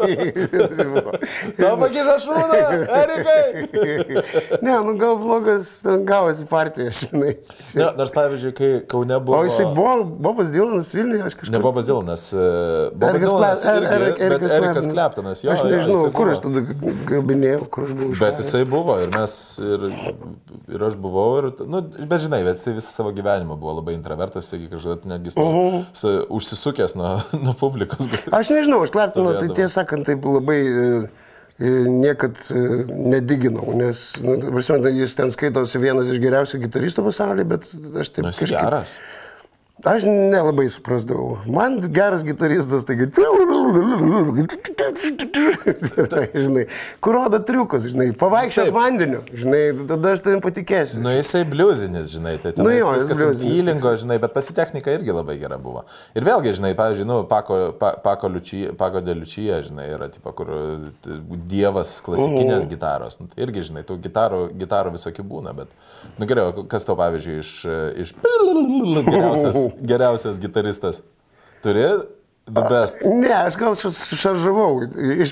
Tau pakiša šūdą, Erikai. Ne, nu gal blogas ten gavosi partija, žinai. Ne, nors, pavyzdžiui, kai Kaune buvo... O jisai buvo, Bobas Dylanas Vilniuje, aš kažkaip. Ne Bobas Dilanas. e, Bobas Er- Er- bet Erikas Erikas Kleptonas. Jo. Aš nežinau, kur aš tada garbinėjau, kur aš buvau Bet jisai buvo ir mes, ir, ir aš buvau, ir, nu, bet žinai, bet jisai visą savo gyvenimą buvo labai intravertas, taigi kažkada netgi uh Mhm. -huh. su, užsisukęs nuo, nuo publikos. Aš nežinau, aš Kleptoną, tai Stovėdavo. tiesą sakant, taip labai e, e, niekad e, nediginau, nes, nu, prasme, tai jis ten skaitosi vienas iš geriausių gitaristų pasaulyje, bet aš taip Nu, jis geras. Aš nelabai suprasdavau. Man geras gitaristas, taigi... žinai, kur rodo triukus, žinai, pavaikščiok Taip. vandeniu, žinai, tada aš tavim patikėsiu. Nu, jisai bliuzinis, žinai, tai ten Nu nu, jo, viskas įlingo, žinai, bet pasitechnika irgi labai gera buvo. Ir vėlgi, žinai, pavyzdžiui, nu, Pako, pa, pako, liučyje, pako deliučyje, žinai, yra, tipo, kur dievas klasikinės gitaros. Nu, tai irgi, žinai, tų gitarų, gitarų visokių būna, bet, nu gerai, kas tau, pavyzdžiui, iš, iš geriausias, geriausias gitaristas? Turi the best. Ne, aš gal ša- šaržavau. Iš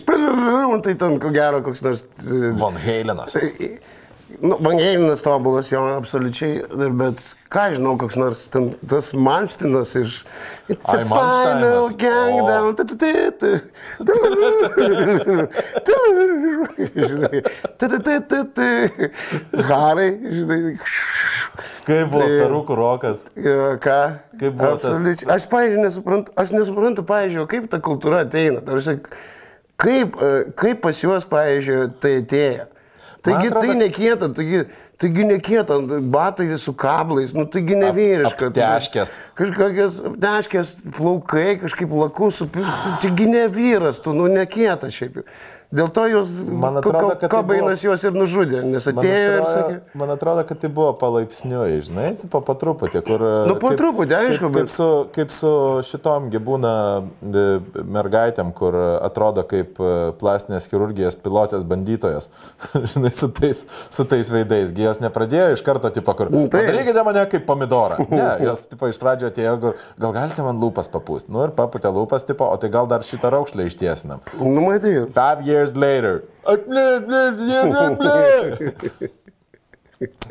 tai ten ko gero koks nors... e, Von Halenas. Nu, Vangelinas tobulas jo, absoliučiai, bet ką žinau, koks nors ten, tas Malmstinas iš... It's a Ai, final tu, tu, tu, tu. Harai, žinai. Kaip buvo perukų rokas? Ką? Kaip buvo tas- Absoliučiai. Aš, pavyzdžiui, nesuprantu, aš nesuprantu, pavyzdžiui, kaip ta kultūra ateina. Ta prasme, Kaip, e, kaip pas juos, pavyzdžiui, tai atėjo. Taigi atrodo- tai nekieta, taigi, taigi nekieta, batai su kablais, nu taigi nevyriška. apteškės. Kažkokios apteškės plaukai, kažkaip lakus, taigi ne vyras, tu, nu nekieta šiaip. jau. Dėl to jos, Man atrodo, kad tai Kobainas juos ir nužudė, nes atėjo ir atrodo, sakė. man atrodo, kad tai buvo palaipsniui, žinai, tipo, po truputį, kur... Nu, po truputį, aišku, kaip, bet- kaip, su, kaip su šitom gyvūna mergaitėm, kur atrodo kaip e, plastinės chirurgijos pilotės bandytojas, žinai, su tais, su tais veidais. Jos nepradėjo iš karto, tipo, kur. Nu, taip. Padarykite mane kaip pomidorą. Ne, jos, tipo, iš pradžio atėjo, kur, gal galite man lūpas papūsti. Nu ir paputė lūpas, tipo, o tai gal dar šitą raukšlę ištiesinam. Nu, matai. Five years later.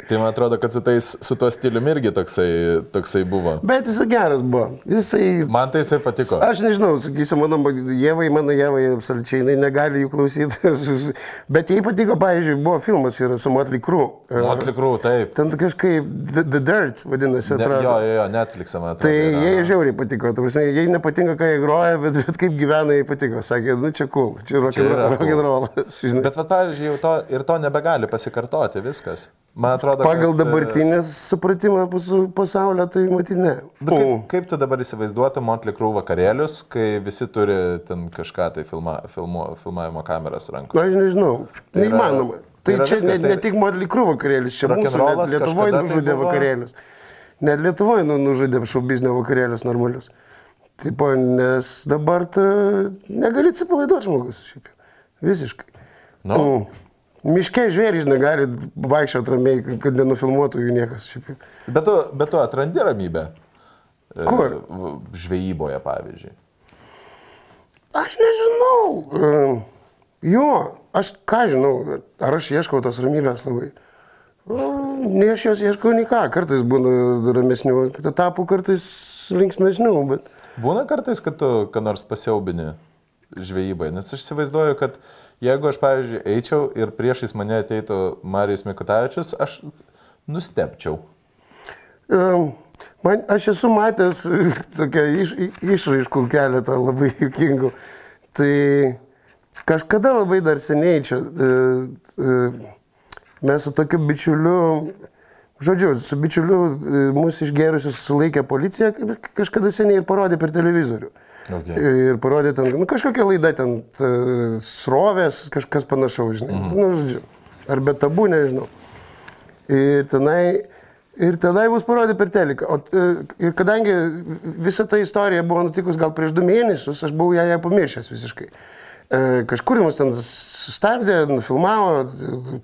Tai man atrodo, kad su, tais, su tuo stiliumi irgi toksai, toksai buvo. Bet jisai geras buvo. Jisai... Man tai jisai patiko. Aš nežinau, sakysiu, mano Jėvai, mano Jėvai, absoliučiai, jinai negali jų klausyti. Bet jai patiko, pavyzdžiui, buvo filmas yra su Motley Crue. Nu, tikrų, taip. Ten kažkaip The, The Dirt vadinasi. Ne, jo, jo, jo, Netflix'e man atrodo. Tai yra. jai žiauriai patiko, tu prasme, jai nepatinka, ką jie groja, bet, bet kaip gyvena, jai patiko. Sakė, nu čia cool, čia rock and cool. rollas. žinai. Bet, va, pavyzdžiui, to, ir to nebegali pasikartoti viskas. Man atrodo, Pagal kad, e, dabartinį supratimą pas- pasaulio, tai matyti ne. Nu, kaip, kaip tu dabar įsivaizduotum Motley Crue vakarėlius, kai visi turi ten kažką tai filma, filmu, filmavimo kameras rankų? Na, aš nežinau. Tai Neįmanoma. tai Tai yra čia viskas, ne, tai- ne tik Motley Crue vakarėlis, čia mūsų net Lietuvoje tai nužudė buvo- vakarėlius. Net Lietuvoje nu, nužudė šaubiznio vakarėlius normalius. Taip, nes dabar tu negali atsipalaiduoti žmogus. Šiaip. Visiškai. Nu. Mm. Miške žvėrys negali vaikščioti ramiai, kad nenufilmuotų jų niekas. Šiaip. Bet tu, bet tu atrandi ramybę. e, Kur? Žvejyboje, pavyzdžiui. Aš nežinau. Ehm, Jo, aš ką žinau, ar aš ieškau tos ramybės labai. Nei aš jos ieškau, nei ką. Kartais būna ramesnių etapų, kartais linksmesnių, bet... Būna kartais, kad tu ką nors pasiaubini žvejybai, nes aš įsivaizduoju, kad jeigu aš, pavyzdžiui, eičiau ir priešais mane ateitų Marijus Mikutavičius, aš nustepčiau. Ehm, Man, aš esu matęs tokią iš, išraiškų keletą labai jukingų. Tai kažkada labai dar seniai čia e, e, mes su tokiu bičiuliu, žodžiu, su bičiuliu e, mūsų išgerusius sulaikė policija kažkada seniai ir parodė per televizorių. Okay. Ir parodė ten, nu, kažkokia laida ten, srovės, kažkas panašaus, žinai. Mm. Nu, žodžiu, ar be tabų, nežinau. Ir tenai, ir tenai bus parodė per teliką. O, e, ir kadangi visa ta istorija buvo nutikus gal prieš du mėnesius, aš buvau ją, ją pamiršęs visiškai. E, Kažkur mus ten sustabdė, nufilmavo,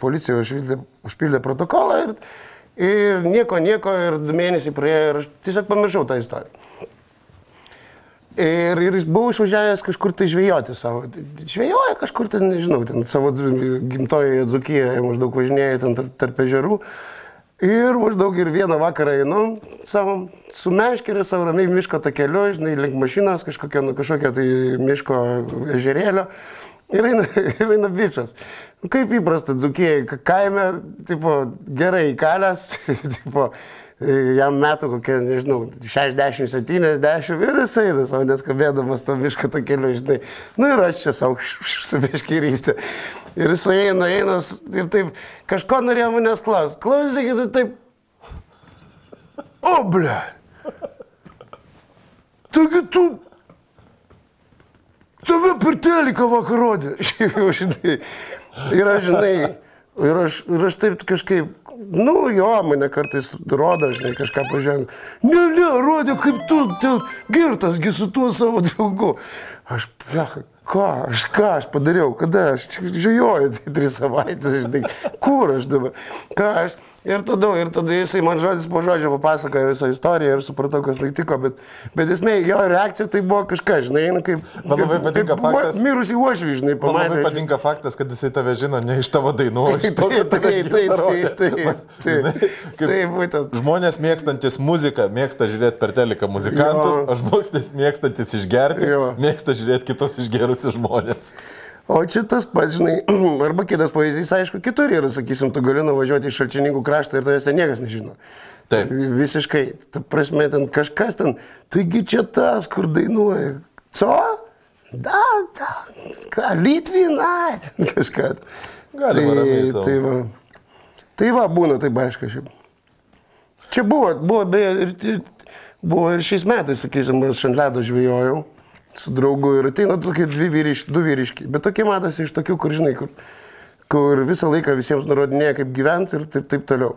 policija užpildė, užpildė protokolą ir, ir nieko, nieko, ir du mėnesiai praėjo ir aš tiesiog pamiršau tą istoriją. Ir, ir buvau išvažiavęs kažkur tai žvejoti savo. Žvejoja kažkur ten, nežinau, ten savo gimtojoje Dzukijoje maždaug važinėja ten tarp, tarp ežerų. Ir maždaug ir vieną vakarą einu savo su meškerė, savo ramiai miško takeliu, žinai, link mašinos, kažkokio, nu, kažkokio tai miško ežerėlio. Ir eina, ir eina bičias. Nu, kaip įprasta, dzukėjai, kaime, tipo, gerai įkalęs, tipo, jam metų kokie, nežinau, 60-70 ir jis eina savo neskabėdamas to miško to keliu, žinai. Nu ir aš čia savo su miškiryti. Ir jis eina, eina ir taip, kažko norėjo manęs klausti. Klausykit, tai taip. O, ble. Taigi tu Tave per teliką vakar rodė. Šiaip jau, žinai. Ir aš, žinai, ir aš, ir aš taip kažkaip, nu jo, mane kartais rodo, žinai, kažką pažiūrėjau. Ne, ne, rodė, kaip tu, ten, girtasgi su tuo savo draugu. Aš, plecha, ką, aš ką aš padariau, kada aš žiūrėjau, tai tris savaitės, žinai, kur aš dabar, ką aš. Ir tada, ir tada jisai man žodis po žodžio papasakojo visą istoriją ir supratau, kas nutiko, bet, bet esmė, jo reakcija tai buvo kažkas, žinai, nu, kaip... Man labai patinka kaip faktas- Mirusį uošvį, žinai, Man pamatė. labai patinka faktas, kad jisai tave žino ne iš tavo dainų, iš kad tave Taip, taip, taip, Man- taip, būtent. Žmonės mėgstantis muziką mėgsta žiūrėti per teleką muzikantus, Jo. o žmonės mėgstantis išgerti Jo. mėgsta žiūrėti kitus išgerusius žmonės. O čia tas pats, žinai, arba kitas pavyzdys, aišku, kitur yra, sakysim, tu gali nuvažiuoti į šalčininkų kraštą ir tavęs ten niekas nežino. Taip. Visiškai, ta prasme, ten kažkas ten, taigi čia tas, kur dainuoja. Co? Da, da, ką, Litvina, kažką. Galima sau. tai va, tai va, būna taip aišku šiaip. Čia buvo, buvo beje, ir, buvo ir šiais metais, sakysim, aš ant ledo žvėjojau su draugu ir ateina tokie dvi vyriški, du vyriški, bet tokie matosi iš tokių, kur žinai, kur, kur visą laiką visiems nurodinėja, kaip gyventi ir taip, taip toliau.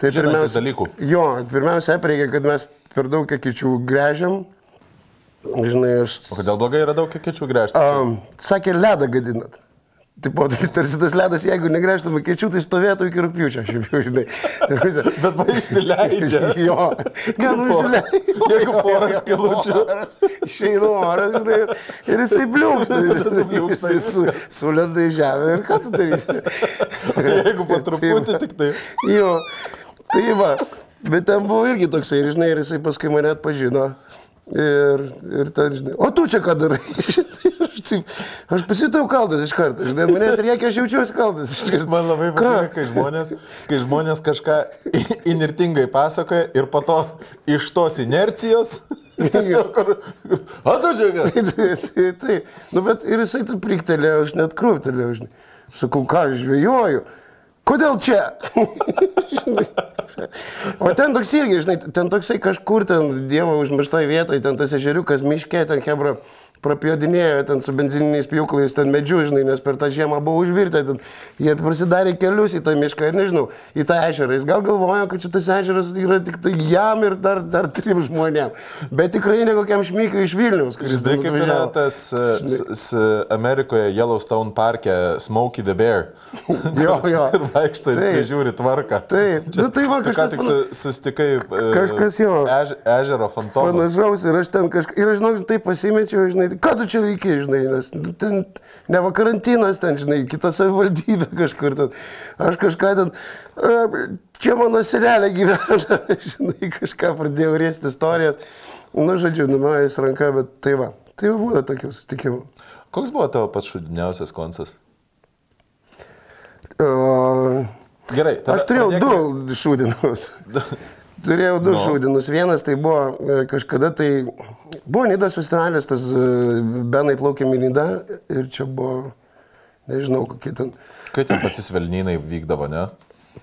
Tai Žinantys dalykų. Jo, pirmiausia, reikia, kad mes per daug kekičių grežiam. Žinai, aš... O kodėl blogai yra daug kekečių gręžti? Um, sakė, ledą gadinat. Tipo, tai tarsi tas ledas, jeigu negrėžtum kečių, tai stovėtų iki rūpiučio, šiaip jau, žinai. Bet man išsileidžia. Jo, ne, nu išsileidžia. Jeigu porą skilučių. Išeina oras, žinai, ir, ir. Jisai bliūksta, Jisai su, sulenda į žemę ir ką tu darysi? Jeigu po truputį tik tai. Jo, tai va. Bet ten buvo irgi toksai, ir, žinai, ir jisai paskui mane atpažino. Ir, ir ten, žinai, o tu čia ką darai? Aš, taip, aš pasitau kaltas iš karto, žinai, manęs reikia, aš jaučiuosi kaltas. karto. Man labai patinka, kai žmonės, kai žmonės kažką i- inertingai pasakoja ir po to iš tos inercijos. tiesiog kur- kur- O tu čia ką? Tai, tai, tai, tai. Nu, bet ir jisai taip priktelėjo, aš net krūptelėjau, žinai. Sakau, ką aš žvejoju? Kodėl čia? o ten toks irgi, žinai, ten toksai kažkur ten Dievo užmirštoje vietoje, ten tas ežeriukas miške, ten hebra prapjodinėjo ten su benzininiais pjūklais, ten medžiu, žinai, nes per tą žiemą buvo užvirtę, ten jie prasidarė kelius į tą mišką ir nežinau, į tą ežerą. Jis gal galvoja, kad šitas ežeras yra tik tai jam ir dar, dar trim žmonėm, bet tikrai ne kokiam šmykiui iš Vilnius, kuris yra atvažiavo. tas e, s- s- Amerikoje Yellowstone parke Smokey the Bear. Jo, jo. ir vaikštai ir Taip. prižiūri tvarką. Taip. Nu, tai va, Tu ką kažkas tik pana- su, susitikai e, Kažkas jo. Ež, ežero fantomą. Panašaus ir aš ten kažkaip, ir aš žinau, taip pasimečiau, žinai, tai ką tu čia veiki, žinai, nes nu, ten ne va karantinas, ten, žinai, kita savivaldybė kažkur ten. Aš kažką ten, "E, čia mano senelė gyvena, žinai, kažką pradėjau rėsti istorijas. Nu, žodžiu, numojęs ranka, bet tai va, tai va būna tokių susitikimų. Koks buvo tavo pats šudiniausias koncas? O, Gerai, Aš turėjau pradėkime- du šūdinus. Turėjau du no. šūdinus. Vienas tai buvo e, kažkada, tai buvo Nidos festivalis, tas e, Benai plaukėm į Nidą ir čia buvo, nežinau, kokie ten. Kai ten pas jūs Velnynai vykdavo, ne?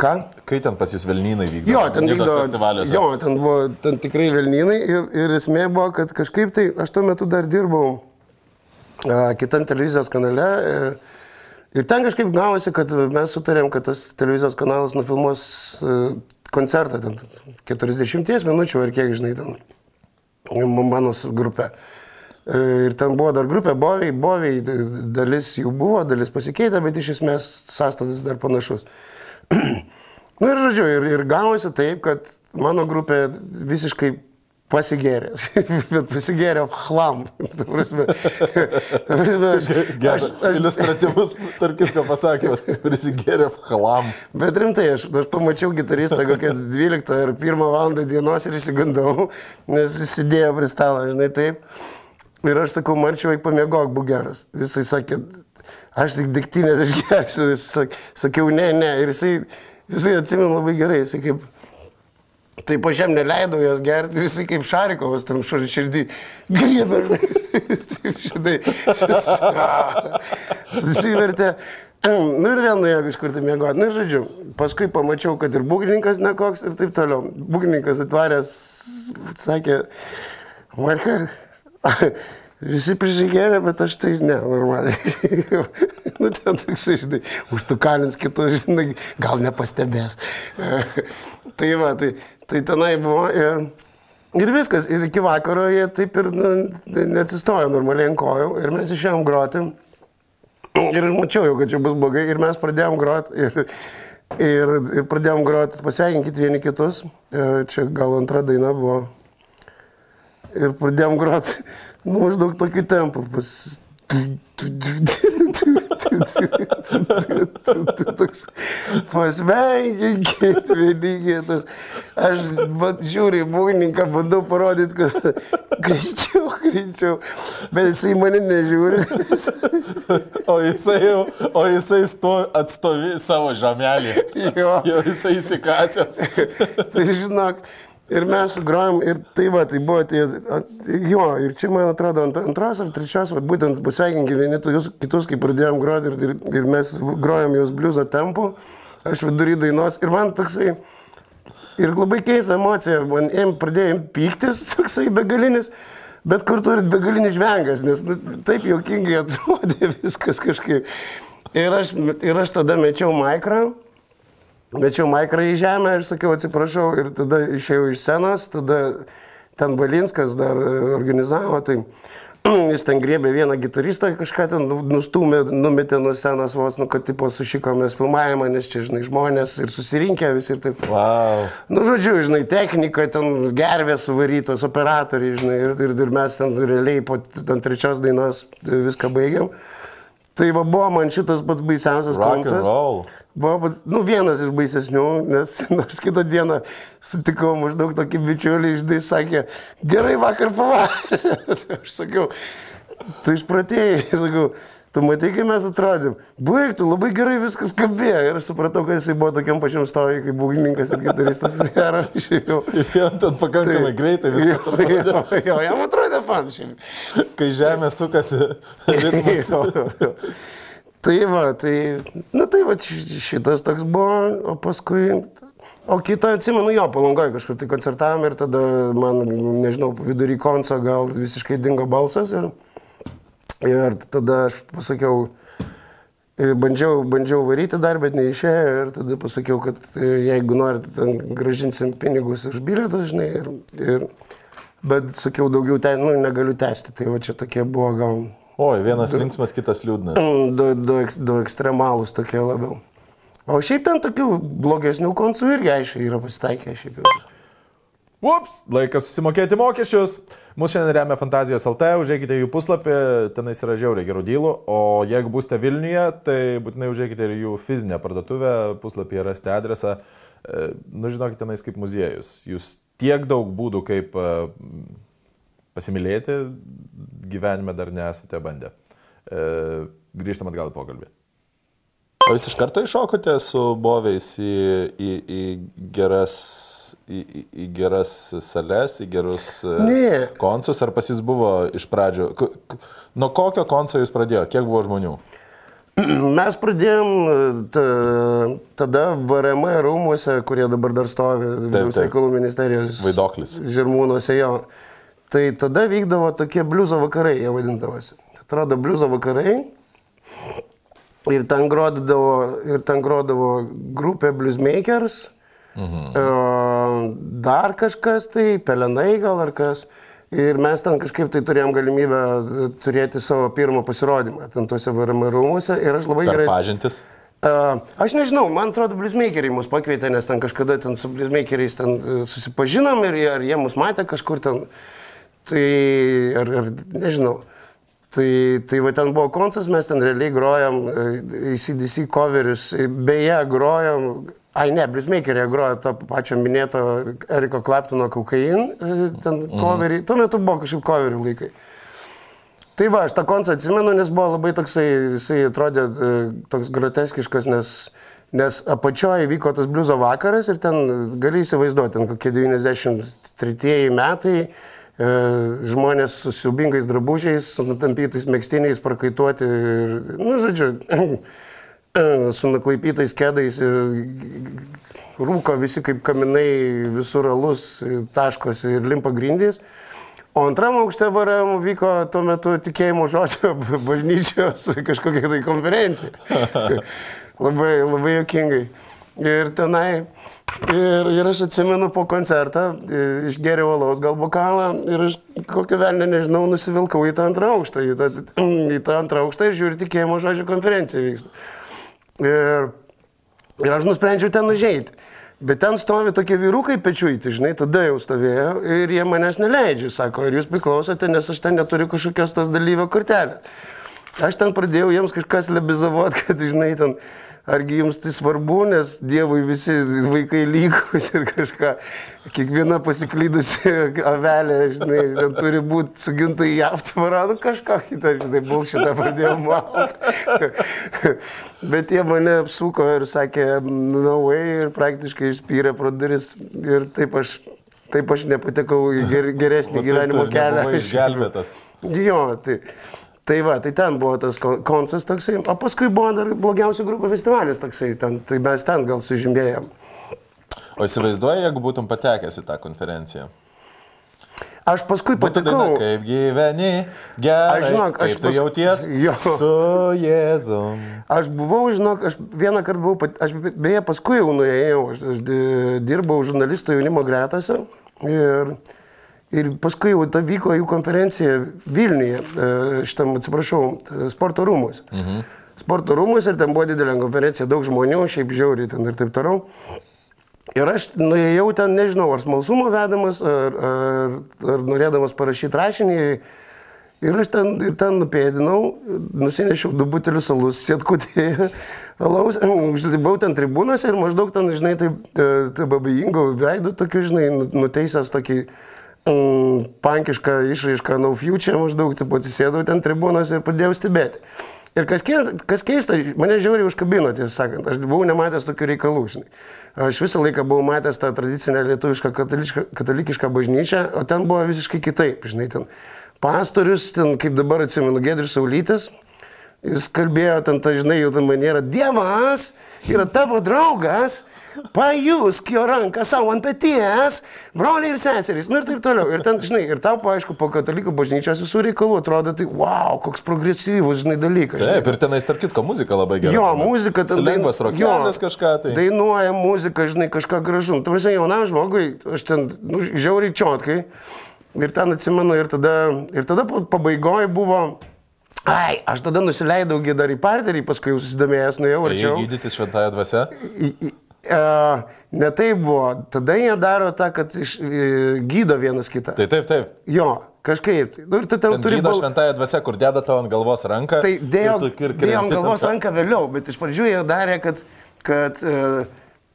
Ką? Kai ten pas jūs Velnynai vykdavo? Jo, ten vykdavo. festivaliuose. Jo, ten buvo ten tikrai Velnynai ir, ir esmė buvo, kad kažkaip tai aš tuo metu dar dirbau a, kitam televizijos kanale. E, Ir ten kažkaip gavosi, kad mes sutarėm, kad tas televizijos kanalas nufilmuos e, koncertą, ten 40 minučių ar kiek, žinai, ten mano su grupe. E, Ir ten buvo dar grupė Boviai, Boviai, dalis jų buvo, dalis pasikeitė, bet iš esmės sąstatas dar panašus. Na ir žodžiu, ir, ir gavosi taip, kad mano grupė visiškai pasigėrė, bet pasigėrė chlam. Prasme, prasme, aš, aš, aš, iliustratyvus, tarp kitko pasakymas, prisigėrė halam. Bet rimtai, aš, aš pamačiau gitaristą kokią 12 ar 1 val. dienos ir išsigandau, nes jis sėdėjo prie stalo, žinai taip. Ir aš sakau, marčiau, eik pamiegok, būk geras. Jisai sakė, aš tik diktinės išgersiu. Jis sak, sakiau, ne, ne. Ir jisai, jisai atsimenu labai gerai, jisai kaip... Taip aš jam neleidau jos gerti, jisai kaip Šarikovas tam širdį griebė. Taip, žinai, susivertė. Nu ir vėl nuėjo kažkur tai miegoti. Nu ir žodžiu, paskui pamačiau, kad ir būgrininkas nekoks ir taip toliau. Būgrininkas atvaręs, sakė, Marka, visi prisigėrė, bet aš tai ne, normaliai. nu ten toksai, žinai, užtukalins kitus, žinai, gal nepastebės. tai va, tai, tai tenai buvo ir, ir viskas. Ir iki vakaro jie taip ir nu, neatsistojo normaliai ant kojų ir mes išėjom groti. Ir mačiau jau, kad čia bus blogai ir mes pradėjom groti. Ir, ir, ir pradėjom groti, pasveikinkit vieni kitus. E, Čia gal antra daina buvo. Ir pradėjom groti, nu, maždaug tokiu tempu. Pas... Toks pasveikinkit vieni kitus. Aš vat, žiūriu į būgnininką, bandau parodyti, kad greičiau, greičiau, bet jisai mane nežiūri. O jisai jau, o jisai sto, atstovi savo žemelį. Jo. Jau jisai įsikasęs. tai žinok, ir mes grojom, ir tai va, tai buvo tie, jo, ir čia man atrodo ant, antras ar trečias, va, būtent pasveikinti vieni tokius kitus, kai pradėjom groti, ir, ir, ir mes grojom jos bliuzo tempu, aš vidury dainos, ir man toksai, ir labai keista emocija, man ėm, pradėjom pyktis, toksai begalinis. Bet kur turit begalinis žvengas, nes nu, taip jokingai atrodė viskas kažkaip. Ir aš, ir aš tada mečiau maikrą, Mečiau maikrą į žemę ir sakiau atsiprašau ir tada išėjau iš scenos, tada ten Balinskas dar e, organizavo, tai jis ten griebė vieną gitaristą, kažką ten nu- nustumė, numetė nuo scenos vos, nu, kad tipo sušikomės filmavimą, nes čia, žinai, žmonės ir susirinkę visi ir taip. Wow. Nu, žodžiu, žinai, technika, ten gervės suvarytos, operatoriai, žinai, ir, ir, ir mes ten realiai po ant trečios dainos viską baigiam. Tai va buvo man šitas pats baisiausias roll. Buvo nu, vienas iš baisesnių, nes nors kitą dieną sutikau maždaug tokį bičiulį, žinai, sakė, gerai vakar pavarė. Aš sakiau, tu išpratėjai, sakau, tu matai, kaip mes atrodėm. Baig, tu labai gerai viskas skambėjo. Ir aš supratau, kad jisai buvo tokiam pačiam stovui, kaip būgnininkas ir gitaristas. Ir aš išėjau. Jo, ten pakankamai greitai viskas. Jo, jo, jo, jam atrodė fan šiaip. Kai žemė sukasi, ritmas. Jo, jo, jo. Tai va, tai, nu tai va, ši- šitas toks buvo, o paskui, o kitą atsimenu, jo, palangoje kažkur tai koncertavom ir tada man, nežinau, vidury konco gal visiškai dingo balsas ir, ir tada aš pasakiau, bandžiau, bandžiau varyti dar, bet neišėjo ir tada pasakiau, kad jeigu norit, ten gražinsim pinigus už bilietus, žinai, ir, ir, bet sakiau, daugiau ten, nu, negaliu tęsti, tai va čia tokie buvo gal Oi, vienas linksmas, kitas liūdnas. Du, du, du ekstremalūs tokie labiau. O šiaip ten tokių blogesnių koncų irgi aišku yra pasitaikę šiaip jau. Ups, laikas susimokėti mokesčius. Mūsų šiandien remia Fantazijos LT, užėkite jų puslapį, tenais yra žiauriai gerų dylų, o jeigu būsite Vilniuje, tai būtinai užėkite ir jų fizinę parduotuvę, puslapyje rasite adresą. E, Nu, žinokit, tenais kaip muziejus. Jūs tiek daug būdų, kaip e, pasimylėti, gyvenime dar nesate bandę. E, Grįžtam atgal į pokalbį. O jūs iš karto iššokote su boviais į, į, į, geras, į, į, į geras sales, į gerus e, Ne. koncus, ar pas jūs buvo iš pradžių? Nuo kokio konco jūs pradėjote? Kiek buvo žmonių? Mes pradėjom e, ta, tada VRM rūmuose, kurie dabar dar stovi Vidaus reikalų ministerijos Vaidoklis. Žirmūnuose jo. Tai tada vykdavo tokie bliuzo vakarai, jie vadindavosi. Atrodo, bliuzo vakarai. Ir ten grodavo, ir ten grodavo grupė Bluesmakers. Mhm. Dar kažkas tai, pelenai gal ar kas. Ir mes ten kažkaip tai turėjom galimybę e, turėti savo pirmą pasirodymą ten tuose VRM rūmuose. Ir aš labai Per gerai... pažintis? Uh, aš nežinau, man atrodo, bliuzmakeriai mus pakvietė, nes ten kažkada ten su bliuzmakeriais ten e, susipažinom ir jie, jie mus matė kažkur ten. Tai, ar, ar nežinau. Tai, tai va ten buvo koncas, mes ten realiai grojom e, ACDC coverius, E, beje, grojom, ai ne, bliuzmakeriai grojo to pačio minėto Eriko Claptono kokain, e, ten coverį, tuo metu buvo kažkaip coverių laikai. Tai va, aš tą koncą atsimenu, nes buvo labai toksai, jisai atrodė e, toks groteskiškas, nes, nes apačioje vyko tas bliuzo vakaras ir ten e, gali įsivaizduoti, ten kokie 93 metai, e, žmonės su siubingais drabužiais, su nutampytais mėgstiniais, prakaituoti ir, nu, žodžiu, su nuklaipytais kėdais ir rūko visi kaip kaminai, visur alus, taškosi ir limpa grindys. O antram aukšte varėm vyko tuo metu tikėjimo žodžio bažnyčios kažkokia tai konferencija. labai, labai jokingai. Ir tenai, ir, ir aš atsimenu po koncertą, išgeriau alaus gal bokalą ir aš kokio velnio nežinau, nusivilkau į tą antrą aukštą, į tą, į tą antrą aukštą ir žiūriu tikėjimo žodžio konferencija vyksta. Ir, ir aš nusprendžiau ten užeiti. Bet ten stovi tokie vyrukai pečiuiti, žinai, tada jau stovėjo ir jie manęs neleidžia, sako, ir jūs priklausote, nes aš ten neturiu kažkokios tas dalyvio kortelės. Aš ten pradėjau jiems kažkas lebizavot, kad, žinai, ten, argi jums tai svarbu, nes Dievui visi vaikai lygus ir kažką, kiekviena pasiklydusi avelė, žinai, ten turi būti suginta į aptvarą, nu kažką kitą, žinai, bulšitą pradėjau malti. Bet jie mane apsuko ir sakė, no way, ir praktiškai išspyrė pro duris ir taip aš, taip aš nepatekau į ger, geresnį gyvenimo kelią. Išgelbėtas. Jo, tai, tai va, tai ten buvo tas kon- koncas toksai, o paskui buvo dar blogiausių grupių festivalis toksai, ten, tai mes ten gal sužymėjom. O įsivaizduoji, jeigu būtum patekęs į tą konferenciją? Aš paskui Būtų daina, patekau. kaip gyveni, gerai, Aš žinok, aš pas- jauties Jo. su Jėzum. Aš buvau, žinok, aš vieną kartą buvau, pat- aš be- beje paskui jau nuėjau, aš, aš di- dirbau žurnalistų jaunimo gretose ir, Ir paskui jau ta vyko jų konferencija Vilniuje, e, šitam, atsiprašau, t- sporto rūmuose. Mhm. Sporto rūmuose ir ten buvo didelė konferencija, daug žmonių, šiaip žiauriai ten ir taip toliau. Ir aš nuėjau ten, nežinau, ar smalsumo vedamas, ar, ar, ar norėdamas parašyti rašinį. Ir aš ten, ir ten nupėdinau, nusinešiau du butelius alus, sėtkutėje, alaus, užlibau ten tribūnose ir maždaug ten, žinai, taip, e, taip abejingo veidų, tokiu, žinai, nu- nuteisęs tokį mm, pankišką išraišką No Future, maždaug taip atsisėdau ten tribūnose ir pradėjau stebėti. Ir kas, keista, kas keista, mane žiauriai užkabino, tiesą sakant, aš buvau nematęs tokių reikalų, žinai. Aš visą laiką buvau matęs tą tradicinę lietuvišką katalikišką bažnyčią, o ten buvo visiškai kitaip, žinai, ten pastorius, ten kaip dabar atsimenu, Gedrius Saulytis, jis kalbėjo ten, ta, žinai, jau tą manierą, Dievas yra tavo draugas, pajusk jo ranką savo ant peties, broliai ir seserys, nu ir taip toliau. Ir ten, žinai, ir tau, aišku, po katalikų bažnyčios visų reikalų atrodo, tai wow, koks progresyvus, žinai, dalykas. žinai. Taip, ir tenais, tarp kitko, muzika labai gera. Jo, muzika ten. Lengvas rokelis kažką tai. Dainuoja muzika, žinai, kažką gražu. Tu prasme, jaunam žmogui, aš ten, nu, žiauriai čiotkai. Ir ten atsimenu, ir tada, ir tada pabaigoje buvo, ai, aš tada nusileidau dar į parterį, paskui jau susidomėjęs, nuėjau Jei arčiau. gydyti šventąją dvasę. E, Ne tai buvo, tada jie daro tą, kad iš, e, gydo vienas kitą. Tai taip, taip. Jo, kažkaip. tai. Nu, ir tu ten Ten turi gydo bal- šventąją dvasę, kur deda tavo ant galvos ranką. Tai dėjo, dėjo ant galvos ten- ranką vėliau, bet iš pradžių jie darė, kad, kad uh,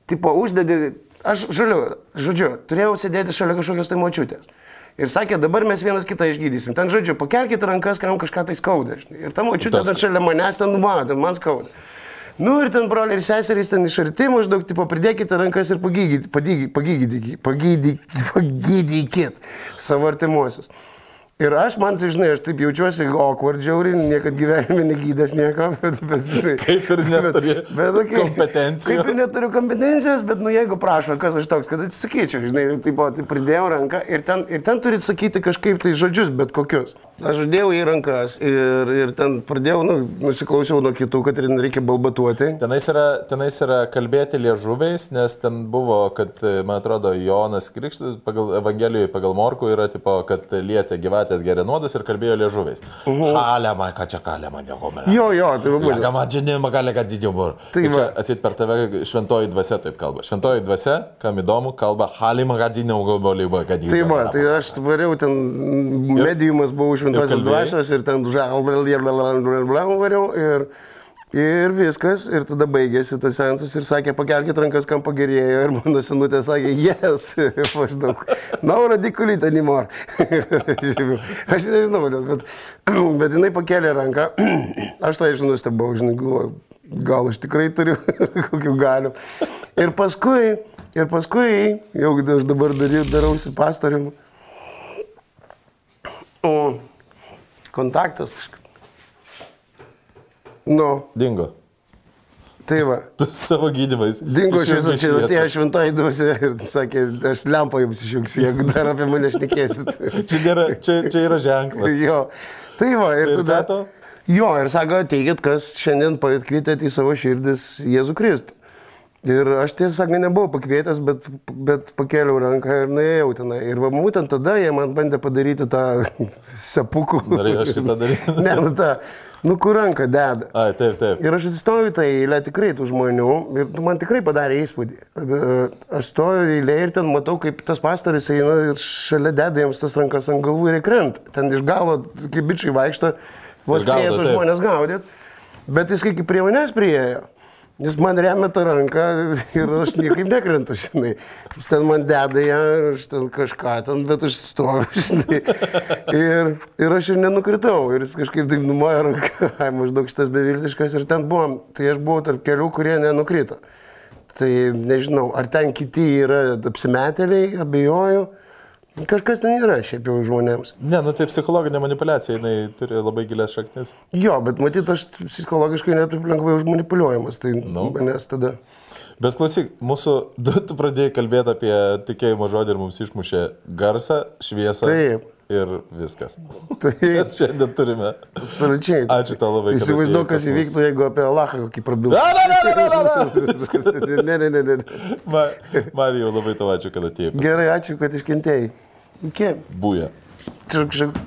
tipo, uždedi, aš žaliu, žodžiu, turėjau sėdėti šalia kažkokios tai močiutės. Ir sakė, dabar mes vienas kitą išgydysim. Ten, žodžiu, pakelkite rankas, kam kažką tai skauda. Ir ta močiutė ten šalia manęs ten numato, man skauda. Nu ir ten broliai ir seserys ten iš arti maždaug, tipo, pridėkite rankas ir pagydykit, pagydykit, pagydykit, savo artimuosius. Ir aš, man tai žinai, aš taip jaučiuosi awkward, žiauriai, niekad gyvenime negydęs nieko, bet, bet žinai. Kaip ir neturi kompetencijos. Kaip ir neturiu kompetencijos, bet, nu, jeigu prašo, kas aš toks, kad atsisakyčiau, žinai, taip pat tai pridėjau ranką ir ten, ir ten turi sakyti kažkaip tai žodžius, bet kokius. Aš žadėjau į rankas ir, ir ten pradėjau, nu, nusiklausiau nuo kitų, kad ir reikia balbatuoti. Tenais yra, tenais yra kalbėti liežuviais, nes ten buvo, kad, man atrodo, Jonas Krikštas pagal Evangelijoje, pagal Morku yra, tipo, kad lietė gyvatės geria nuodus ir kalbėjo liežuviais. Halema, ką čia kalema, nieko man. Jo, jo, tai va, Ką man žinima, gali, kad didžiau. Tai Tai čia atsit per tave šventoji dvasia taip kalba. Šventoji dvasia, kam įdomu, kalba Halima, kad galbūt, kad Tai didžiau. va, tai aš variau ten, mediumas buvau šventosios dvasios ir ten žalblau variau ir, ir viskas. Ir tada baigėsi tas sensas ir sakė, pakelkite rankas, kam pagerėjo. Ir mano senutė sakė, yes, maždaug. No radiculite anymore. aš nežinau, bet, bet, bet jinai pakėlė ranką. aš tai žinau, nustebau, žinai, galvoju, gal aš tikrai turiu kokių galių. Ir paskui, ir paskui, jau aš dabar dariau, darausi pastorium. O kontaktas kažkaip. Nu, Dingo. tai va. Tu savo gydymais. Dingo šviesa, čia atėjo šventoji dvasia ir sakė, aš lempą jums išjungsiu, jeigu dar apie mane šnekėsit. Čia, nėra, čia, čia yra ženklas. jo. Tai va, ir, Ir tada. tu? Jo, ir sako, ateikit, kas šiandien pakvietėte į savo širdis Jėzų Kristų. Ir aš tiesą sakant nebuvau pakvietęs, bet, bet pakėliau ranką ir nuėjau tenai. Ir va, būtent tada jie man bandė padaryti tą sepukų. Norėjo šitą daryti? ne, nu tą, nu kur ranką deda. Ai, taip, taip. Ir aš atsistoju tą eilę tikrai tų žmonių ir man tikrai padarė įspūdį. Tada Aš stoju eilė ir ten matau, kaip tas pastoris eina ir šalia deda jiems tas rankas ant galvų ir įkrenta. Ten iš galo, kaip bičiai vaikšto, vos taip. žmonės gaudyt. Bet jis kaip prie manęs priejo. Jis man remia tą ranką ir aš niekaip nekrentu, žinai. Jis ten man deda ją, aš ten kažką ten, bet aš stoviu, žinai. Ir, ir aš ir nenukritau. Ir jis kažkaip taip numoja ranką, maždaug šitas beviltiškas. Ir ten buvom, tai aš buvau tarp kelių, kurie nenukrito. Tai nežinau, ar ten kiti yra apsimetėliai, abejoju. Kažkas ten yra šiaip jau žmonėms. Ne, nu tai psichologinė manipulacija, jinai turi labai gilias šaknis. Jo, bet matyt, aš psichologiškai netaip lengvai užmanipuliuojamas. Tai Nu. manęs tada... Bet klausyk, mūsų, du, tu pradėjai kalbėti apie tikėjimo žodį ir mums išmušė garsą, šviesą Taip. ir viskas. Tai šiandien turime. absoliučiai. Ačiū tau labai, Tai Įsivaizduoju, kas įvyktų, jeigu apie Alachą kokį prabiltų. Ne, ne, ne, ne. Ma, Marijau, labai tau ačiū, kad atėjai. Gerai, ačiū, kad iškentėjai. Iki. Būja. Čia kažkaip.